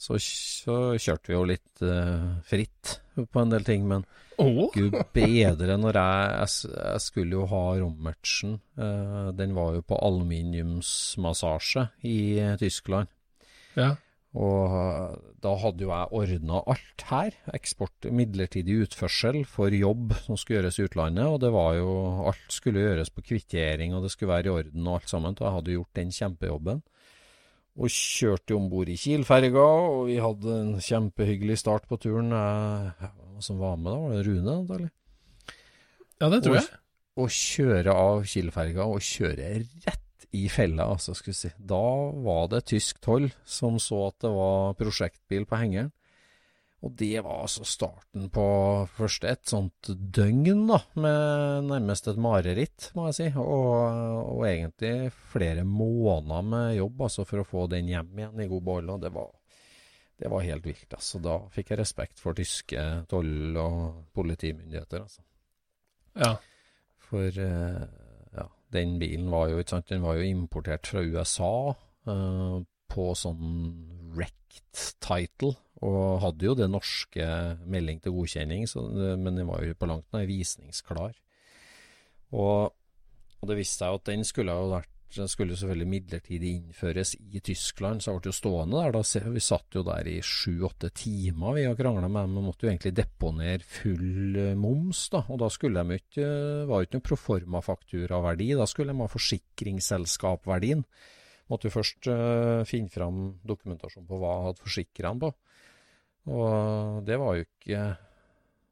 så, så kjørte vi jo litt uh, fritt på en del ting. Men oh. gud bedre når jeg, jeg, jeg skulle jo ha Rommertsen. Uh, den var jo på aluminiumsmassasje i eh, Tyskland. Ja. Og eh, da hadde jo jeg ordna alt her. Eksport, midlertidig utførsel for jobb som skulle gjøres i utlandet. Og det var jo Alt skulle gjøres på kvittering, og det skulle være i orden og alt sammen. Og jeg hadde gjort den kjempejobben. Og kjørte om bord i Kiel-ferga, og vi hadde en kjempehyggelig start på turen. Jeg, hvem som var med da? Var det Rune, antagelig? ja, det tror Og- jeg. Å kjøre av Kiel-ferga og kjøre rett i fella, altså, skulle jeg si. Da var det tysk toll som så at det var prosjektbil på hengeren. Og det var altså starten på først et sånt døgn, da, med nærmest et mareritt, må jeg si. Og, og egentlig flere måneder med jobb, altså, for å få den hjem igjen i god behold. Og det var, det var helt vilt, altså. Da fikk jeg respekt for tyske toll- og politimyndigheter, altså. Ja. For eh, den bilen var jo, sant, den var jo importert fra USA eh, på sånn wrecked title, og hadde jo det norske melding til godkjenning, så, men den var jo på langt nær visningsklar. Og, og det viste seg at den skulle ha vært skulle selvfølgelig midlertidig innføres i Tyskland, så jeg ble jo stående der. da, Vi satt jo der i sju-åtte timer vi og krangla med dem. Vi måtte jo egentlig deponere full eh, moms, da. Og da skulle de ikke, var jo ikke noe proforma-fakturaverdi. Da skulle de ha forsikringsselskapverdien. Måtte jo først uh, finne fram dokumentasjon på hva jeg hadde forsikra på. Og det var jo ikke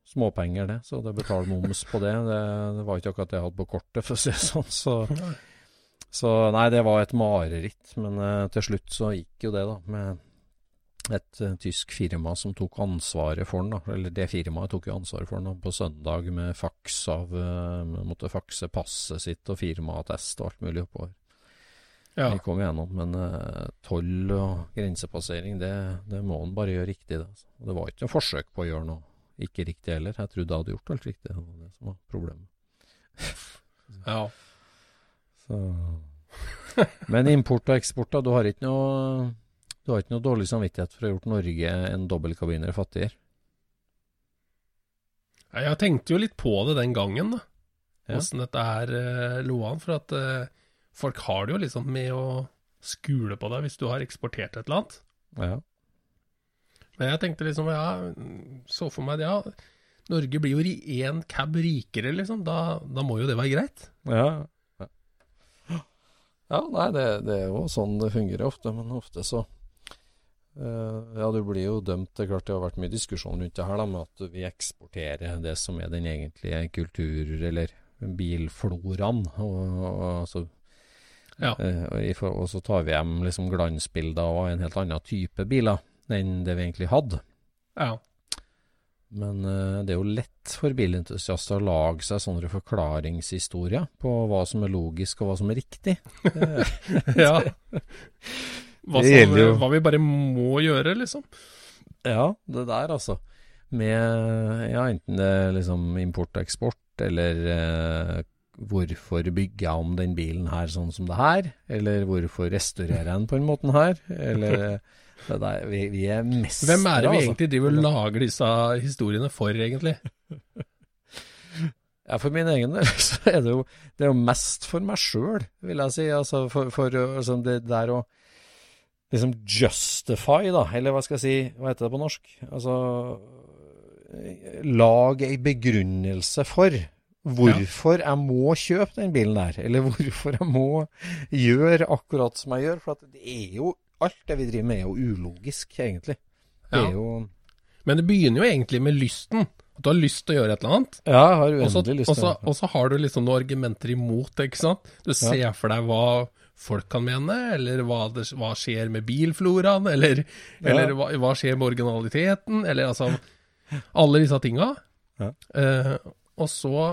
småpenger, det. Så det betalte moms på det. det. det. var ikke akkurat det jeg hadde på kortet, for å si det sånn. Så, så, nei, det var et mareritt. Men uh, til slutt så gikk jo det, da. Med et uh, tysk firma som tok ansvaret for den. da, Eller det firmaet tok jo ansvaret for den da, på søndag med faks av uh, Måtte fakse passet sitt og firmaattest og alt mulig oppover. Ja. Vi kom igjennom, men toll og grensepassering, det, det må en bare gjøre riktig. Det, altså. det var ikke noe forsøk på å gjøre noe ikke riktig heller. Jeg trodde jeg hadde gjort alt riktig. Det var det som var problemet. ja. Så. Men import og eksport, da. Du har ikke noe, du har ikke noe dårlig samvittighet for å ha gjort Norge en dobbeltkabiner fattigere? Jeg tenkte jo litt på det den gangen, da. Åssen ja. dette her uh, lå an. For at uh, folk har det jo liksom med å skule på deg hvis du har eksportert et eller annet. Ja. Men jeg tenkte liksom, ja, så for meg ja, Norge blir jo én cab rikere, liksom. Da, da, må jo det være greit. Ja, ja. nei, det, det, er jo sånn det fungerer ofte. Men ofte så uh, Ja, du blir jo dømt. Det er klart det har vært mye diskusjon rundt det her, da, med at vi eksporterer det som er den egentlige kultur- eller bilfloraen. Og, og, altså, ja. uh, og, og, så tar vi hjem liksom glansbilder av en helt annen type biler enn det vi egentlig hadde. Ja. Men uh, det er jo lett for bilentusiaster å lage seg sånne forklaringshistorier på hva som er logisk og hva som er riktig. ja. Hva, som, hva, vi bare må gjøre, liksom. Ja, det der, altså. Med ja, enten det er liksom import og eksport, eller uh, hvorfor bygger jeg om den bilen her sånn som det her? Eller hvorfor restaurerer jeg den på den måten her? Eller der, vi, vi, er mestere, Hvem er det vi altså. egentlig driver og lager disse historiene for, egentlig? Ja, For min egen del så er det jo, det er jo mest for meg sjøl, vil jeg si. Altså for, for altså det der å liksom justify, da, eller hva skal jeg si, hva heter det på norsk? Altså Lag ei begrunnelse for hvorfor jeg må kjøpe den bilen der, eller hvorfor jeg må gjøre akkurat som jeg gjør. For det er jo alt det vi driver med, er jo ulogisk, egentlig. Det ja. jo Men det begynner jo egentlig med lysten. At du har lyst til å gjøre et eller annet. Ja, jeg har uendelig lyst til det. Og så har du liksom noen argumenter imot det, ikke sant. Du ser ja. for deg hva folk kan mene, eller hva, det, hva skjer med bilfloraen, eller, ja. eller hva, hva, skjer med originaliteten, eller altså Alle disse tinga. Ja. Eh, og så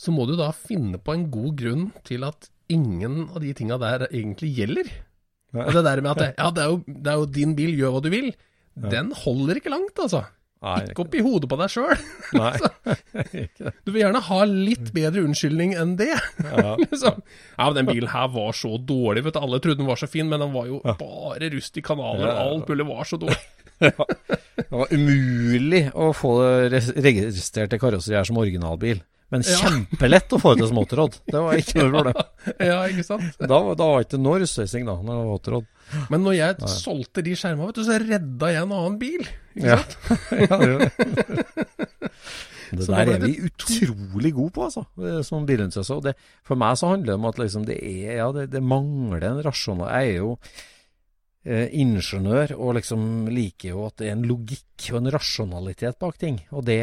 så må du da finne på en god grunn til at ingen av de tinga der egentlig gjelder. Og det der med at det, ja, det er, jo, det er jo din bil, gjør hva du vil, den holder ikke langt, altså. Nei, ikke oppi hodet på deg sjøl. du vil gjerne ha litt bedre unnskyldning enn det. Ja. liksom. ja, men den bilen her var så dårlig, vet du. Alle trodde den var så fin, men den var jo ja. bare rust i kanaler. Ja, Alt mulig var så dårlig. det var umulig å få det registrert i karosseri her som originalbil. Men kjempelett å få ut som småtråd. Det var ikke noe problem. ja, ikke sant? Da, da var ikke noe russøysing, da, når det var våtråd. Men når jeg Nei. solgte de skjermene, vet du, så redda jeg en annen bil. Ikke sant? ja, det, det der er vi utrolig gode på, altså, som bilentusiaster. For meg så handler det om at liksom det, er, ja, det, det mangler en rasjonal Jeg er jo eh, ingeniør og liksom liker jo at det er en logikk og en rasjonalitet bak ting. Og det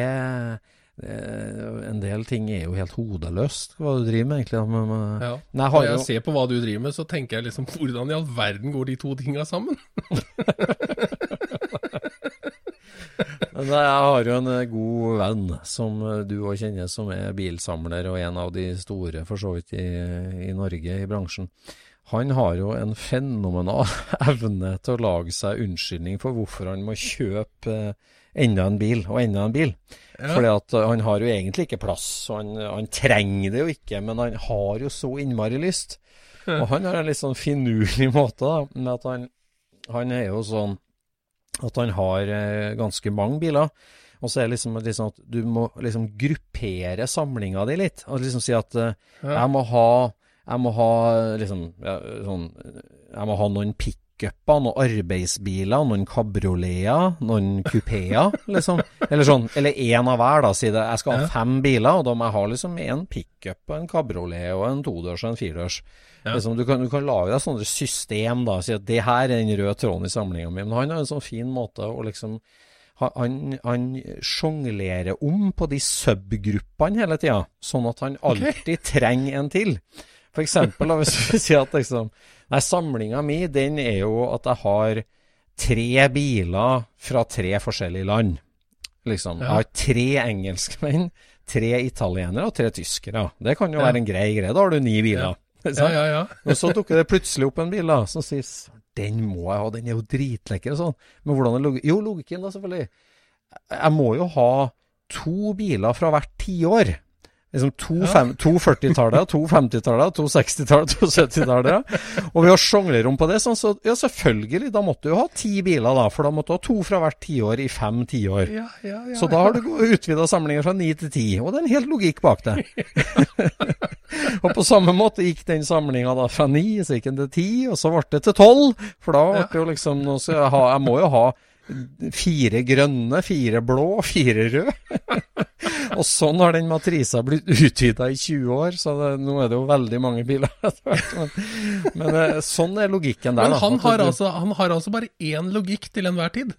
en del ting er jo helt hodeløst, hva du driver med egentlig. Men, ja. Når jeg, jo... ser på hva du driver med, så tenker jeg liksom hvordan i all verden går de to tinga sammen? jeg har jo en eh, god venn som eh, du òg kjenner, som er bilsamler og en av de store for så vidt i, i Norge i bransjen. Han har jo en fenomenal evne til å lage seg unnskyldning for hvorfor han må kjøpe enda en bil og enda en bil. Ja. Fordi at uh, han har jo egentlig ikke plass, og han, han, trenger det jo ikke, men han har jo så innmari lyst. Og han har en litt sånn finurlig måte, da, med at han, han er jo sånn at han har eh, ganske mange biler. Og så er det liksom, liksom, at du må liksom gruppere samlinga di litt. Og liksom si at eh, jeg må ha Jeg må ha liksom ja, sånn Jeg må ha noen pickuper, noen arbeidsbiler, noen kabrioleter, noen kupeer, liksom. Eller sånn, eller én av hver, da. Si det. Jeg skal ha fem biler, og da må jeg ha liksom en pickup, en kabriolet og en todørs og en firedørs. Liksom, du, kan, du kan lage deg sånne system, da. Si at det her er den røde tråden i samlinga mi. Men han har en sånn fin måte å liksom han, han sjonglerer om på de subgruppene hele tida, sånn at han alltid trenger en til. For eksempel, da, hvis vi sier at liksom Nei, samlinga mi, den er jo at jeg har tre biler fra tre forskjellige land. Liksom. Jeg har tre engelskmenn, tre italienere og tre tyskere. Det kan jo være en grei greie. Da har du ni biler. Ja, ja, ja. og så dukker det plutselig opp en bil da, som sier den må jeg ha, den er jo dritlekker og sånn. Men hvordan er logikken? Jo, logikken da, selvfølgelig. Jeg må jo ha to biler fra hvert tiår. Liksom to, ja. to 40-tallet, to 50-tallet, to 60-tallet, to 70-tallet. Og ved å sjonglere om på det, sånn, så ja, selvfølgelig, da måtte du jo ha ti biler, da. For da måtte du ha to fra hvert tiår i fem tiår. Ja, ja, ja, så da har du utvida samlinger fra ni til ti. Og det er en helt logikk bak det. og på samme måte gikk den samlinga da fra ni, så gikk den til ti, og så ble det til tolv. For da ble det jo liksom nå skal jeg, ha, jeg må jo ha fire grønne, fire blå, fire røde. Og sånn har den matrisa blitt utvida i 20 år, så det, nå er det jo veldig mange biler men, men eh, sånn er logikken der. Men han, har, altså, han har altså bare én logikk til enhver tid?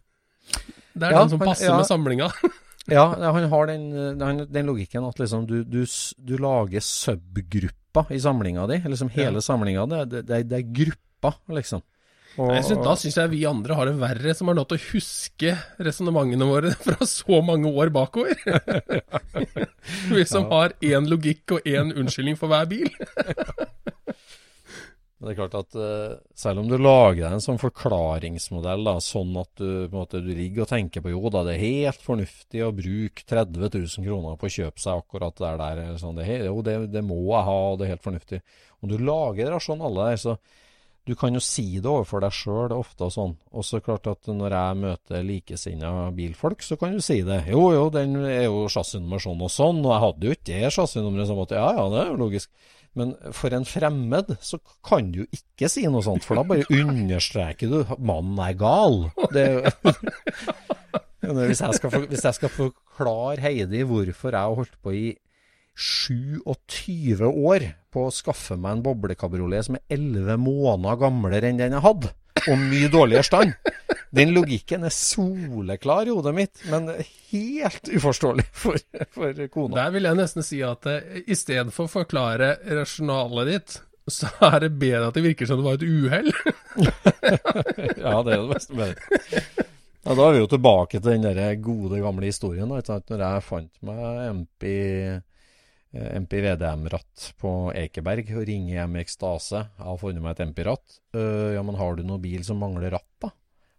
Det er Ja, den som han- passer ja. med samlinga? Ja, han har den, den, den logikken at liksom du, du, du lager subgrupper i samlinga di. Liksom hele samlinga. di. det, det, det er grupper, liksom. Og, Jeg synes, da syns jeg vi andre har det verre, som har lov til å huske resonnementene våre fra så mange år bakover. vi som har én logikk og én unnskyldning for hver bil. Men det er klart at uh, selv om du lager deg en sånn forklaringsmodell, da, sånn at du, måte, du ligger og tenker på jo da, det er helt fornuftig å bruke 30 000 kroner på å kjøpe seg akkurat der, der, sånn, det, jo, det, det må jeg ha, og det er helt fornuftig. Om du lager rasjonale der, så du kan jo si det overfor deg sjøl ofte og sånn. Og så klart at når jeg møter likesinna bilfolk, så kan du si det. Jo, jo, den er jo chassisnummer sånn og sånn, og jeg hadde jo ikke det chassisnummeret som at ja, ja, det er jo logisk. Men for en fremmed så kan du ikke si noe sånt, for da bare understreker du at mannen er gal. Det, er jo- hvis, jeg skal, hvis jeg skal forklare Heidi hvorfor jeg har holdt på i 27 år på å skaffe meg en boblekabriolet som er 11 måneder gamlere enn den jeg hadde, og mye dårligere stand Den logikken er soleklar i hodet mitt, men helt uforståelig for, for kona. Der vil jeg nesten si at eh, i stedet for å forklare rasjonalet ditt, så er det bedre at det virker som det var et uhell. Ja, det er det beste med det. Ja, da er vi jo tilbake til den der gode, gamle historien. Da? Når jeg fant meg MP, eh, MP VDM-ratt på Ekeberg og ringer hjem i ekstase. Jeg har funnet meg et MP-ratt. Uh, ja, men har du noen bil som mangler ratt, da?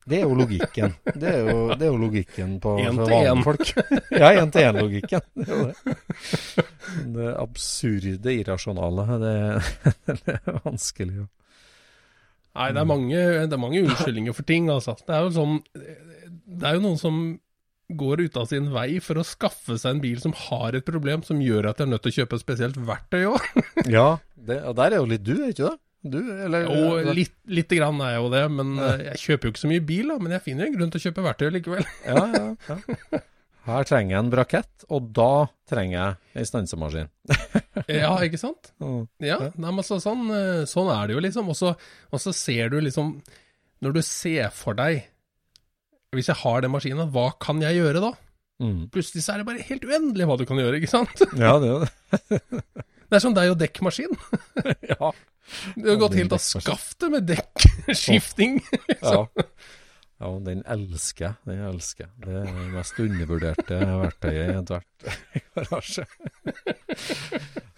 Det er jo logikken. Det er jo, det er jo logikken på vanlige folk. Ja, én-til-én-logikken. Det det. Det absurde, irrasjonale, det, det er vanskelig å Nei, det er mange, det er mange unnskyldninger for ting, altså. Det er jo sånn Det er jo noen som går ut av sin vei for å skaffe seg en bil som har et problem som gjør at de er nødt til å kjøpe et spesielt verktøy òg. Ja, det, og der er jo litt du, er ikke det? Du, eller jo, litt, lite grann er jeg jo det, men ja. jeg kjøper jo ikke så mye bil, da. Men jeg finner en grunn til å kjøpe verktøy likevel. Ja, ja, ja. Her trenger jeg en brakett, og da trenger jeg ei stansemaskin. Ja, ikke sant? Mm. Ja, nei, men så, sånn, eh, sånn er det jo liksom. Og så ser du liksom Når du ser for deg Hvis jeg har den maskinen, hva kan jeg gjøre da? Mm. Plutselig så er det bare helt uendelig hva du kan gjøre, ikke sant? Ja, det er det. Det er som deg og dekkmaskin. Ja. Du har gått helt av skaftet med dekkskifting. ja. Ja, og den elsker jeg. Den elsker jeg. Det er det mest undervurderte verktøyet i ethvert garasje.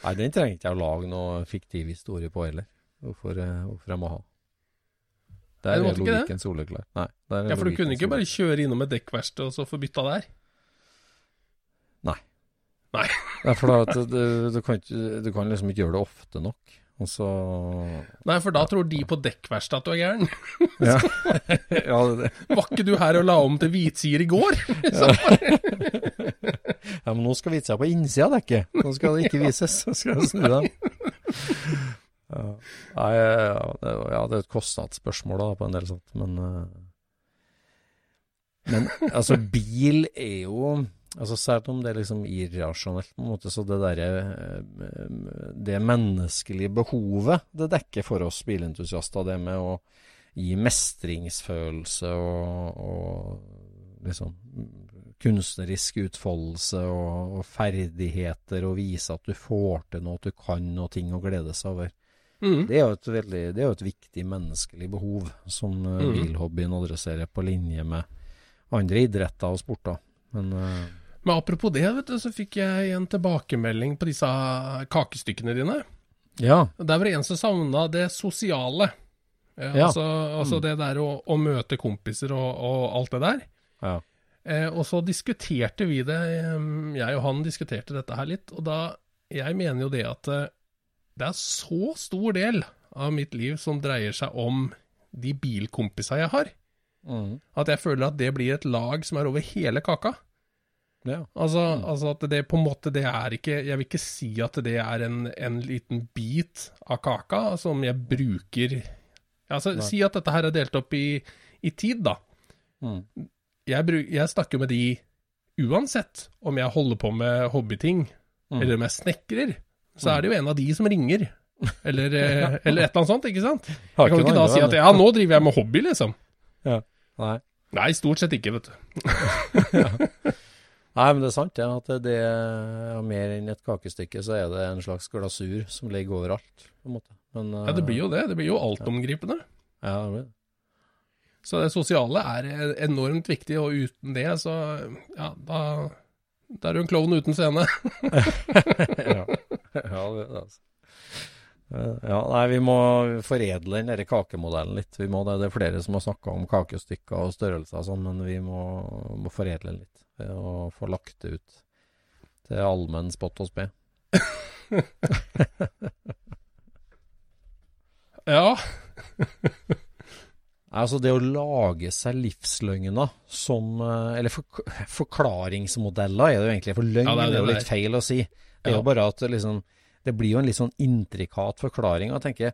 Nei, den trenger ikke jeg å lage noe fiktiv historie på heller. Hvorfor, eh, hvorfor jeg må ha. Der er logikken soleklar. Nei, der er Ja, for du kunne ikke bare kjøre innom et dekkverksted og så få bytta der? Nei. Nei. Nei, for da, du, du, kan ikke, du kan liksom ikke gjøre det ofte nok. Og så Nei, for da tror de på dekkverkstedet at du er gæren. Ja, ja det, Var ikke du her og la om til hvitsider i går? ja, men nå skal hvitsida på innsida av dekket. Nå skal det ikke vises. Så skal jeg snu dem. Ja, Nei, ja, det, ja, det er et kostnadsspørsmål da, på en del sånt, men eh, Men altså, bil er jo altså Selv om det er liksom irrasjonelt, på en måte, så det derre eh, Det menneskelige behovet det dekker for oss bilentusiaster, det med å gi mestringsfølelse og, og liksom kunstnerisk utfoldelse og, og, ferdigheter, og vise at du får til noe, at du kan noe ting å glede seg over. Mm. Det, er veldig, det er jo et viktig menneskelig behov som uh, mm. bilhobbyen adresserer, på linje med andre idretter og sporter. Men, uh, Men apropos det, vet du, så fikk jeg en tilbakemelding på disse kakestykkene dine. Ja. Der var det en som savna det sosiale. Ja, ja. Altså, altså mm. det der å, å, møte kompiser og, og alt det der. Ja. Eh, og så diskuterte vi det, jeg og han diskuterte dette her litt, og da Jeg mener jo det at eh, det er så stor del av mitt liv som dreier seg om de bilkompisene jeg har, mm. at jeg føler at det blir et lag som er over hele kaka. Ja. Altså, mm. altså, at det på en måte det er ikke Jeg vil ikke si at det er en, en liten bit av kaka som jeg bruker Altså, Si at dette her er delt opp i, i tid, da. Mm jeg, bruk, jeg snakker med de uansett om jeg holder på med hobbyting, mm. eller om jeg snekrer. Så er det jo en av de som ringer. Eller, eh, eller et eller annet sånt, ikke sant? Jeg kan jo ikke da si at ja, nå driver jeg med hobby, liksom. Ja, Nei. Nei, stort sett ikke, vet du. ja. Nei, men det er sant, ja, at det er mer enn et kakestykke, så er det en slags glasur som ligger overalt. på en måte. Men, ja, det blir jo det. Det blir jo altomgripende. Ja, det blir det. Så det sosiale er enormt viktig, og uten det, så ja, da, da er du en klovn uten scene. ja. ja, det, altså. Ja, nei, vi må foredle den der kakemodellen litt. Vi må det. det er flere som har snakka om kakestykker og størrelser og sånn, men vi må, må foredle den litt. Og få lagt det ut til allmenn spott og spe. ja. Altså det å lage seg livsløgner som eh, Eller for, forklaringsmodeller er det jo egentlig, for løgn ja, det er, det, er jo litt feil å si. Det er jo bare at liksom Det blir jo en litt sånn intrikat forklaring. Og tenker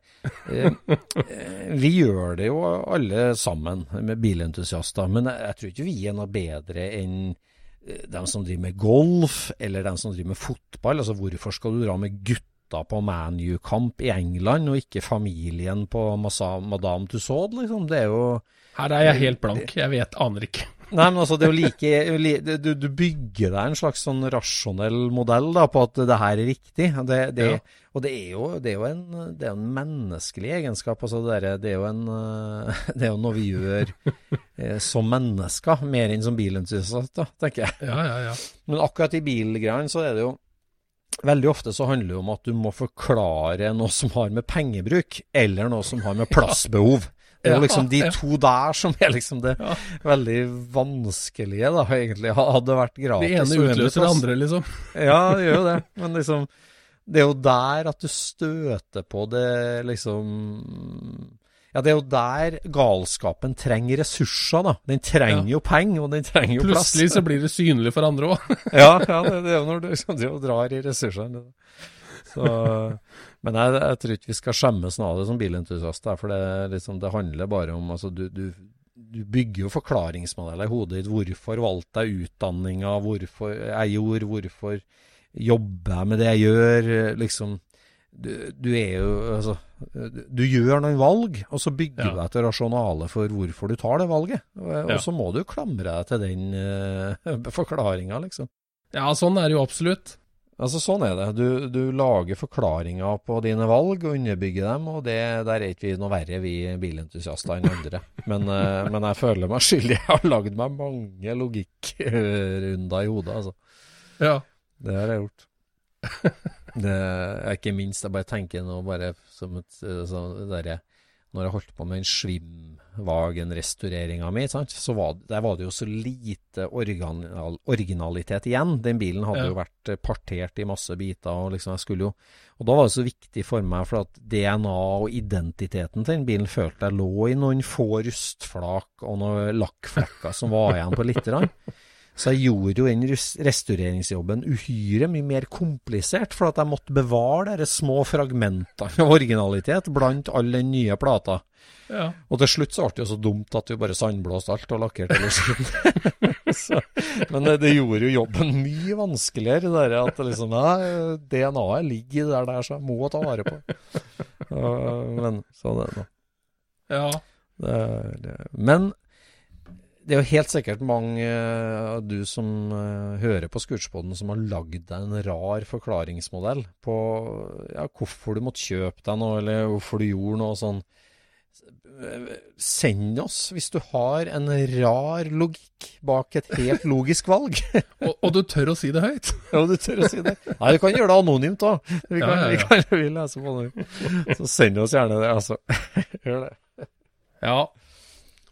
eh, eh, Vi gjør det jo alle sammen med bilentusiaster, men jeg, jeg tror ikke vi er noe bedre enn eh, dem som driver med golf, eller dem som driver med fotball. Altså hvorfor skal du dra med gutta på ManU-kamp i England, og ikke familien på Madame Tussaud, liksom. Det er jo Her er jeg helt blank. Jeg vet, aner ikke. Nei, men altså, det er jo like du, du, bygger deg en slags sånn rasjonell modell da, på at det her er riktig. Det, det, ja. Og det er, jo, det er jo, en, det er en menneskelig egenskap. Altså det, det, er jo en, det er jo noe vi gjør eh, som mennesker, mer enn som bilentusiaster, tenker jeg. Ja, ja, ja. Men akkurat i bilgreiene så er det jo Veldig ofte så handler det om at du må forklare noe som har med pengebruk, eller noe som har med plassbehov. Det er jo liksom de to der som er liksom det veldig vanskelige, da, egentlig. Hadde vært gratis. Det ene utløser det andre, liksom. Ja, det gjør jo det. Men liksom Det er jo der at du støter på det, liksom ja, det er jo der galskapen trenger ressurser, da. Den trenger ja. jo penger, og den trenger jo plass. Plutselig så blir det synlig for andre òg. ja, ja det, det, er jo når du liksom, drar i ressursene. Så, men jeg, jeg, tror ikke vi skal skjemmes av det som bilentusiaster, for det, liksom, det handler bare om altså, du, du, du, bygger jo forklaringsmodeller i hodet ditt. Hvorfor valgte jeg utdanninga, hvorfor jeg gjorde, hvorfor jobber jeg med det jeg gjør? liksom du, du, er jo Altså, du gjør noen valg, og så bygger ja. du et rasjonale for hvorfor du tar det valget. Og, ja. og så må du klamre deg til den uh, forklaringa, liksom. Ja, sånn er det jo absolutt. Altså, sånn er det. Du, du lager forklaringer på dine valg og underbygger dem, og det, der er ikke vi noe verre, vi bilentusiaster, enn andre. Men, uh, men jeg føler meg skyldig. Jeg har lagd meg mange logikkrunder i hodet, altså. Ja. Det har jeg gjort. Det er ikke minst, jeg bare tenker nå bare som et sånn derre Når jeg holdt på med den Schwimwagen-restaureringa mi, så var, der var det jo så lite original, originalitet igjen. Den bilen hadde ja. jo vært partert i masse biter, og liksom jeg skulle jo Og da var det så viktig for meg, for at DNA og identiteten til den bilen følte jeg lå i noen få rustflak og noen lakkflekker som var igjen på lite grann. Så jeg gjorde jo den restaureringsjobben uhyre mye mer komplisert, for at jeg måtte bevare de små fragmentene av originalitet blant all den nye plata. Ja. Og til slutt så ble det jo så dumt at vi bare sandblåste alt og lakkerte skitten. Men det, gjorde jo jobben mye vanskeligere, det der at liksom DNA-et ligger der, der, så jeg må ta vare på. Men sånn er det nå. ja. Det, det, men det er jo helt sikkert mange eh, av du som eh, hører på Scootspoden som har lagd deg en rar forklaringsmodell på ja, hvorfor du måtte kjøpe deg noe, eller hvorfor du gjorde noe sånn. Send oss hvis du har en rar logikk bak et helt logisk valg. Og, og du tør å si det høyt? Ja, du tør å si det. Nei, du kan gjøre det anonymt òg. Vi, Ja, ja, vi, kan- vi leser på det. Så send oss gjerne det, altså. Gjør det. Ja.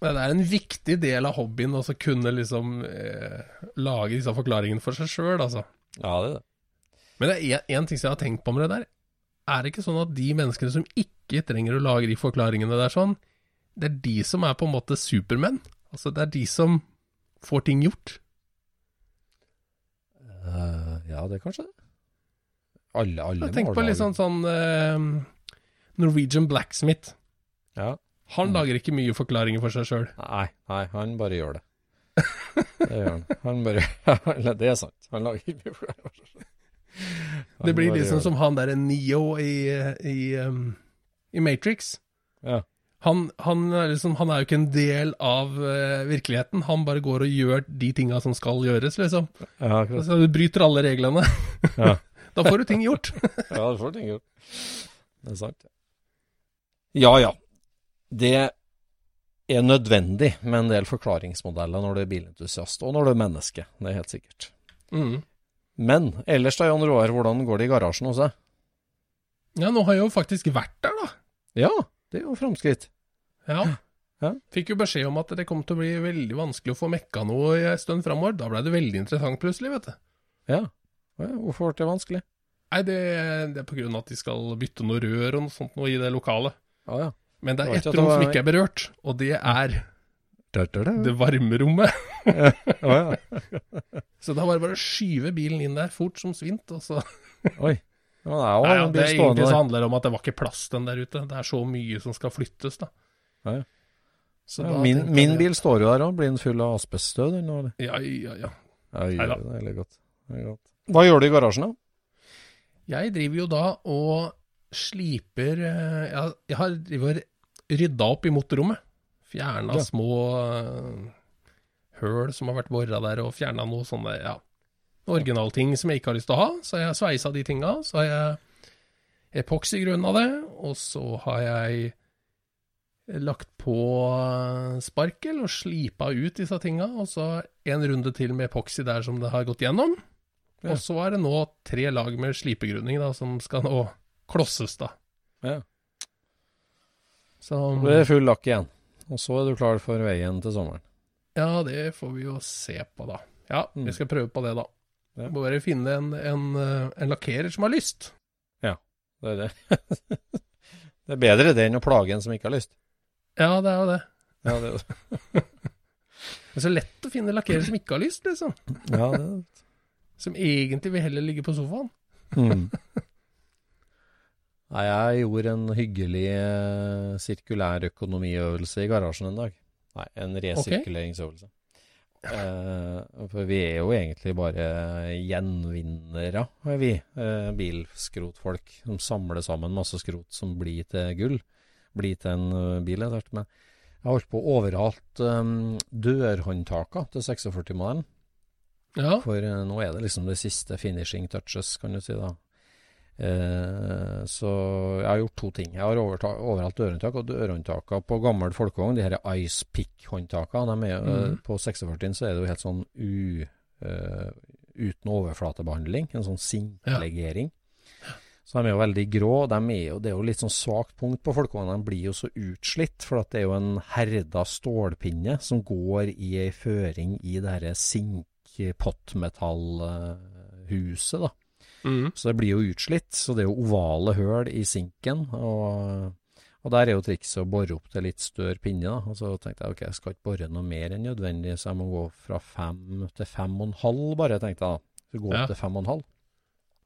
Det er en viktig del av hobbyen å kunne liksom eh, lage disse forklaringene for seg sjøl, altså. Ja, det er det. Men det er én ting som jeg har tenkt på med det der. Er det ikke sånn at de menneskene som ikke trenger å lage de forklaringene der sånn, det er de som er på en måte supermenn? Altså, det er de som får ting gjort? Uh, ja, det er kanskje det. Alle, alle må på litt sånn sånn uh, Norwegian Blacksmith. Ja. Han Mm. lager ikke mye forklaringer for seg sjøl. Nei, nei, han bare gjør det. Det gjør han. Han bare det er sant. Han lager ikke mye for det. sjøl. Det blir liksom som han derre Neo i, i, um, i Matrix. Ja. Han, han, er liksom, han er jo ikke en del av uh, virkeligheten. Han bare går og gjør de tinga som skal gjøres, liksom. Ja. Altså, du bryter alle reglene. Ja. da får du ting gjort. Ja, du får ting gjort. Det er sant. Ja, ja. Det er nødvendig med en del forklaringsmodeller når du er bilentusiast, og når du er menneske. Det er helt sikkert. Mm. Men ellers da, Jan Roar, hvordan går det i garasjen hos deg? Ja, nå har jeg jo faktisk vært der, da. Ja, det er jo framskritt. Ja. Ja. Fikk jo beskjed om at det kom til å bli veldig vanskelig å få mekka noe en stund framover. Da blei det veldig interessant plutselig, vet du. Ja. Ja, Hvorfor ble det vanskelig? Nei, det, det er på grunn av at de skal bytte noe rør og noe sånt noe i det lokalet. Ja, ja. Men det er ett rom som ikke er berørt, og det er Da, da, da. det varmerommet. Ja, ja. Så da var det bare å skyve bilen inn der fort som svint, og så Oi. Ja, det er jo Nei, ja, det er egentlig så handler det om at det var ikke plass den der ute. Det er så mye som skal flyttes, da. Ja, ja. Så Ja, da min, min jeg- bil står jo der òg. Blir den full av asbeststøv, den nå, eller? Ja, ja, ja. Ja, er godt. Det er godt. Hva gjør du i garasjen, da? Jeg driver jo da og sliper eh, Jeg, jeg har rydda opp i motorrommet. Fjerna Ja. små uh, høl som har vært bora der, og fjerna noe sånne ja, originalting som jeg ikke har lyst til å ha. Så jeg sveisa de tinga. Så har jeg epoxygrunna det, og så har jeg lagt på eh, sparkel og slipa ut disse tinga, og så en runde til med epoxy der som det har gått gjennom. Ja. Og så er det nå tre lag med slipegrunning da, som skal nå klosses, da. Ja. Så Så blir det full lakk igjen. Og så er du klar for veien til sommeren. ja, det får vi jo se på, da. Ja, Mm. vi skal prøve på det, da. Ja. Må bare finne en, en, eh, en lakkerer som har lyst. Ja, Det er det. det er bedre det enn å plage en som ikke har lyst. Ja, det er jo det. Ja, det er det. Det er så lett å finne lakkerer som ikke har lyst, liksom. Ja, det er det. Som egentlig vil heller ligge på sofaen. Mm. Nei, jeg gjorde en hyggelig eh, sirkulærøkonomiøvelse i garasjen en dag. Nei, en resirkuleringsøvelse. Eh, for vi er jo egentlig bare gjenvinnere, er vi. Eh, bilskrotfolk som samler sammen masse skrot som blir til gull. Blir til en bil etter hvert. Men jeg holdt på å overhalt um, dørhåndtakene til 46-modellen. Ja. For nå er det liksom det siste finishing touches, kan du si da. Eh, så jeg har gjort to ting. Jeg har overalt dørhåndtak, og dørhåndtakene på gammel folkevogn, de her Ice Pick-håndtakene, mm. eh, Mhm. på 46 så er det jo helt sånn u, uh, uten overflatebehandling, en sånn sinklegering. Så de er jo veldig grå. De er jo, det er jo litt sånn svakt punkt på folkevognene. De blir jo så utslitt, for at det er jo en herda stålpinne som går i ei føring i det herre sinkpottmetallhuset, da. Mm. Så det blir jo utslitt. Så det er jo ovale høl i sinken. Og, Og der er jo trikset å bore opp til litt større pinne. da. Og så tenkte jeg ok, jeg skal ikke bore noe mer enn nødvendig, så jeg må gå fra fem til fem og en halv bare, tenkte jeg da. Så gå opp Ja. til fem og en halv.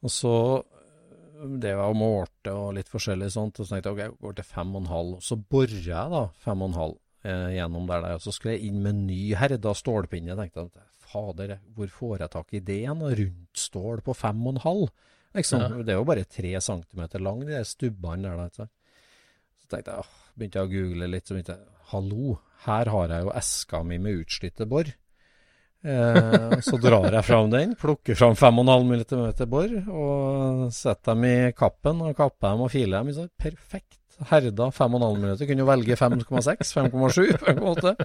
Og så øh, det var målte og litt forskjellig sånt, og så tenkte jeg ok, jeg går til fem og en halv. Og så borer jeg da fem og en halv eh, gjennom der, der, og så skulle jeg inn med ny herda stålpinne. Jeg tenkte at fader, hvor får jeg tak i det igjen? Rundt stål på fem og en halv? Liksom, Ja. Det er jo bare tre centimeter lang, de stubbene der. der? Så tenkte jeg, åh, begynte jeg å google litt, så begynte jeg, hallo, her har jeg jo eska mi med utslitte bor. Eh, så drar jeg fram den, plukker fram 5,5 mm bor, og setter dem i kappen, og kapper dem og filer dem. Så perfekt. Herda 5,5 minutter. Kunne jo velge 5,6, 5,7, 5,8.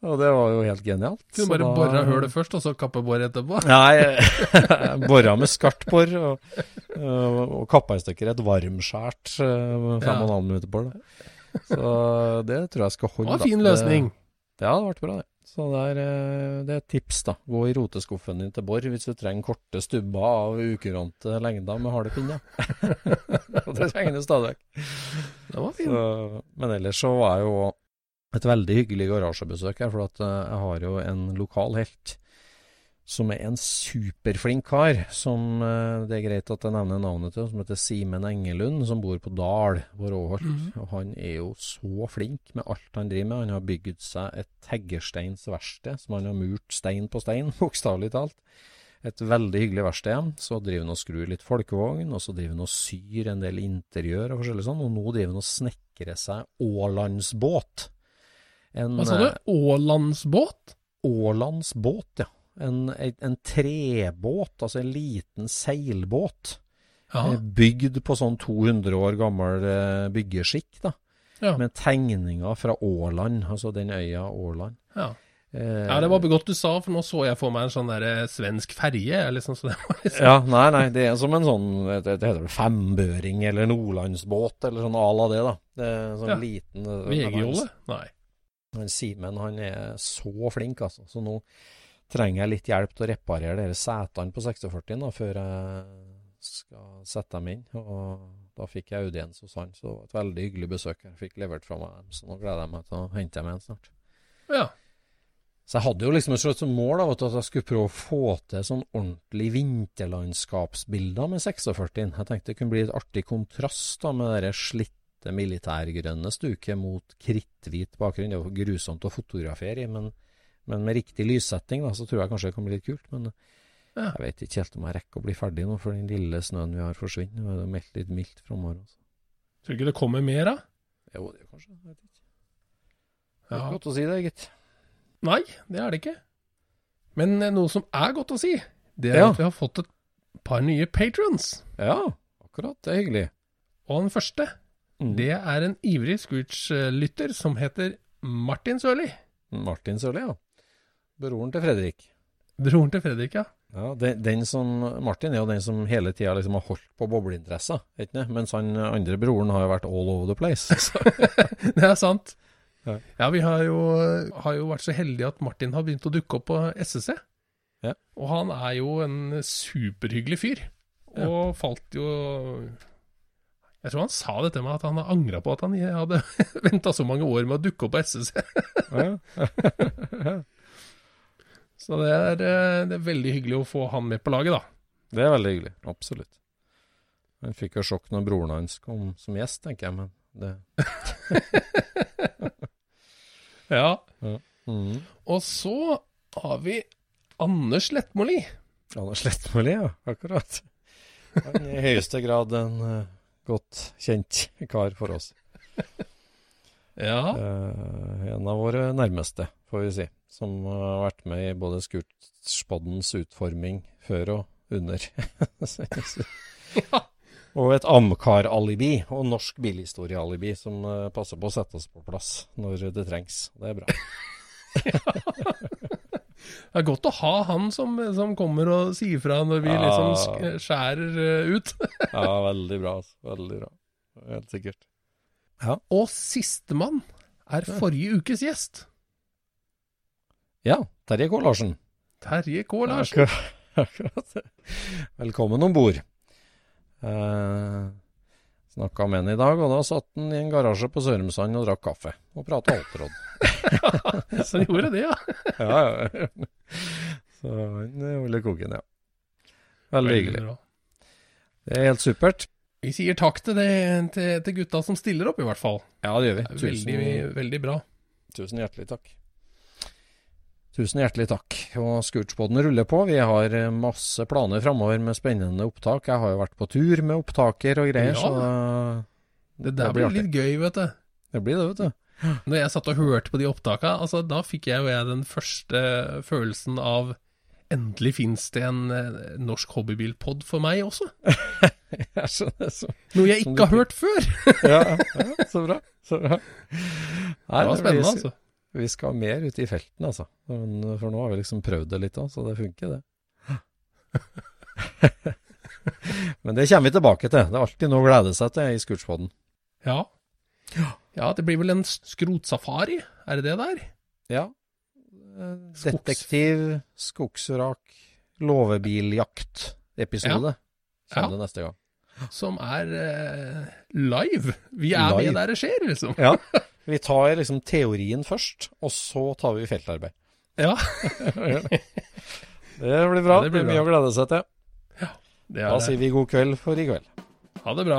Og det var jo helt genialt. Du bare da- bora hullet først, og så kappe boret etterpå. Nei, bora med skartbor og, og kappa i stykker et varmskjært eh, 5,5 minutter det. Så det tror jeg skal holde. Det var en fin løsning. Det, ja, det ble bra, det. Så det er, eh, det er et tips, da. Gå i roteskuffen din til Borr hvis du trenger korte stubber av ukurante lengder med harde pinner. Det trenger du stadig vekk. Men ellers så var jeg jo et veldig hyggelig garasjebesøk her, for at eh, jeg har jo en lokal helt som er en superflink kar, som eh, det er greit at jeg nevner navnet til, som heter Simen Engelund, som bor på Dal på Råholt. Og han er jo så flink med alt han driver med. Han har bygd seg et teggersteinsverksted, som han har murt stein på stein, bokstavelig talt. Et veldig hyggelig verksted. Så driver han og skrur litt folkevogn, og så driver han og syr en del interiør og forskjellig sånn, og nå driver han og snekrer seg Ålandsbåt. En, Hva sa du? Ålandsbåt? Ålandsbåt, ja. En, en, trebåt, altså en liten seilbåt. Ja. eh, Bygd på sånn 200 år gammel eh, byggeskikk, da. Ja. Med tegninger fra Åland, altså den øya Åland. ja. Eh, ja, det var godt du sa, for nå så jeg for meg en sånn der svensk ferje. Liksom, så det liksom Ja, nei, nei, det er som en sånn Det, det heter vel fembøring eller nordlandsbåt, eller sånn à la det, da. Det er sånn Ja. liten VG-jolle? Nei. Han Simen han er så flink, altså. Så nå trenger jeg litt hjelp til å reparere de setene på 46 da, før jeg skal sette dem inn. Og da fikk jeg audiens hos han, så det var et veldig hyggelig besøk. Jeg fikk levert fra meg dem, så nå gleder jeg meg til å hente dem igjen snart. Ja. Så jeg hadde jo liksom et slags mål av at jeg skulle prøve å få til sånn ordentlig vinterlandskapsbilder med 46. Jeg tenkte det kunne bli et artig kontrast da med det slitte militærgrønne stuket mot kritthvit bakgrunn. Det er jo grusomt å fotografere i, men, men med riktig lyssetting da, så tror jeg kanskje det kan bli litt kult. Men Ja. jeg vet ikke helt om jeg rekker å bli ferdig nå, for den lille snøen vi har forsvinner. Det er meldt litt mildt framover. Altså. Tror du ikke det kommer mer, da? Jo, det kanskje, jeg vet ikke. Det Ja. er godt å si det, gitt. Nei, det er det ikke. Men eh, noe som er godt å si, det er Ja. at vi har fått et par nye patrons. Ja, akkurat. Det er hyggelig. Og den første, Mm. det er en ivrig Scooch-lytter som heter Martin Sørli. Martin Sørli, ja. Broren til Fredrik. Broren til Fredrik, ja. Ja, den, den som, Martin er jo den som hele tida liksom har holdt på bobleinteresser? Mens han andre broren har jo vært all over the place. Det er sant. Ja. Ja, vi har jo, har jo vært så heldige at Martin har begynt å dukke opp på SSC. Ja. Og han er jo en superhyggelig fyr. Og falt jo Jeg tror han sa det til meg, at han har angra på at han hadde venta så mange år med å dukke opp på SSC. ja. Så det er, eh, det er veldig hyggelig å få han med på laget, da. Det er veldig hyggelig. Absolutt. Han fikk jo sjokk når broren hans kom som gjest, tenker jeg, men det Ja. mm. Og så har vi Anders Lettmoli. Anders Lettmoli, ja. Akkurat. Han er i høyeste grad en uh, godt kjent kar for oss. Ja. Eh, en av våre nærmeste, får vi si. Som har vært med i både Skurtspoddens utforming før og under. ja. og et Amcar-alibi, og norsk bilhistorie-alibi, som eh, passer på å sette oss på plass når det trengs. Det er bra. Det er godt å ha han som, som kommer og sier fra når vi Ja. liksom sk- skjærer eh, ut. Ja, veldig bra. altså. Veldig bra. Helt sikkert. Og sistemann er forrige ukes gjest. Ja, Terje K. Larsen. Terje K. Larsen. Akkurat. Velkommen om bord. Eh, Snakka med han i dag, og da satt han i en garasje på Sørumsand og drakk kaffe. Og prata alteråd. Så han gjorde det, ja. ja, ja. Så han holder koken, ja. Veldig hyggelig. bra. Det er helt supert. Vi sier takk til, det, til, til gutta som stiller opp, i hvert fall. Ja, det gjør vi. Det er Veldig, Tusen, veldig bra. tusen hjertelig takk. Tusen hjertelig takk. Og Scootspoden ruller på. Vi har eh, masse planer framover med spennende opptak. Jeg har jo vært på tur med opptaker og greier, Ja. så Det, Det der blir blir litt gøy, vet du. det blir det, vet du. Når jeg satt og hørte på de opptakene, altså, da fikk jeg jo jeg den første følelsen av Endelig fins det en eh, norsk hobbybilpod for meg også. Jeg skjønner så. Noe jeg ikke har hørt før. Ja, ja, så bra. Så bra. Nei, Det var spennende, vi, altså. Vi skal mer ut i felten, altså. Men, for nå har vi liksom prøvd det litt òg, så det funker, det. Men det kommer vi tilbake til. Det er alltid noe å glede seg til i Scootspoden. Ja. ja, det blir vel en skrotsafari, er det det der? Ja. Eh, Skogs- Detektiv, skogsrak, låvebiljakt-episode. Ja. Kommer det neste gang. Som er uh, live. Vi er Live. med der det skjer, liksom. Ja. Vi tar liksom teorien først, og så tar vi feltarbeid. Ja, Det blir bra. Ja, det blir mye å glede seg til. det Da er sier vi god kveld for i kveld. Ha det bra.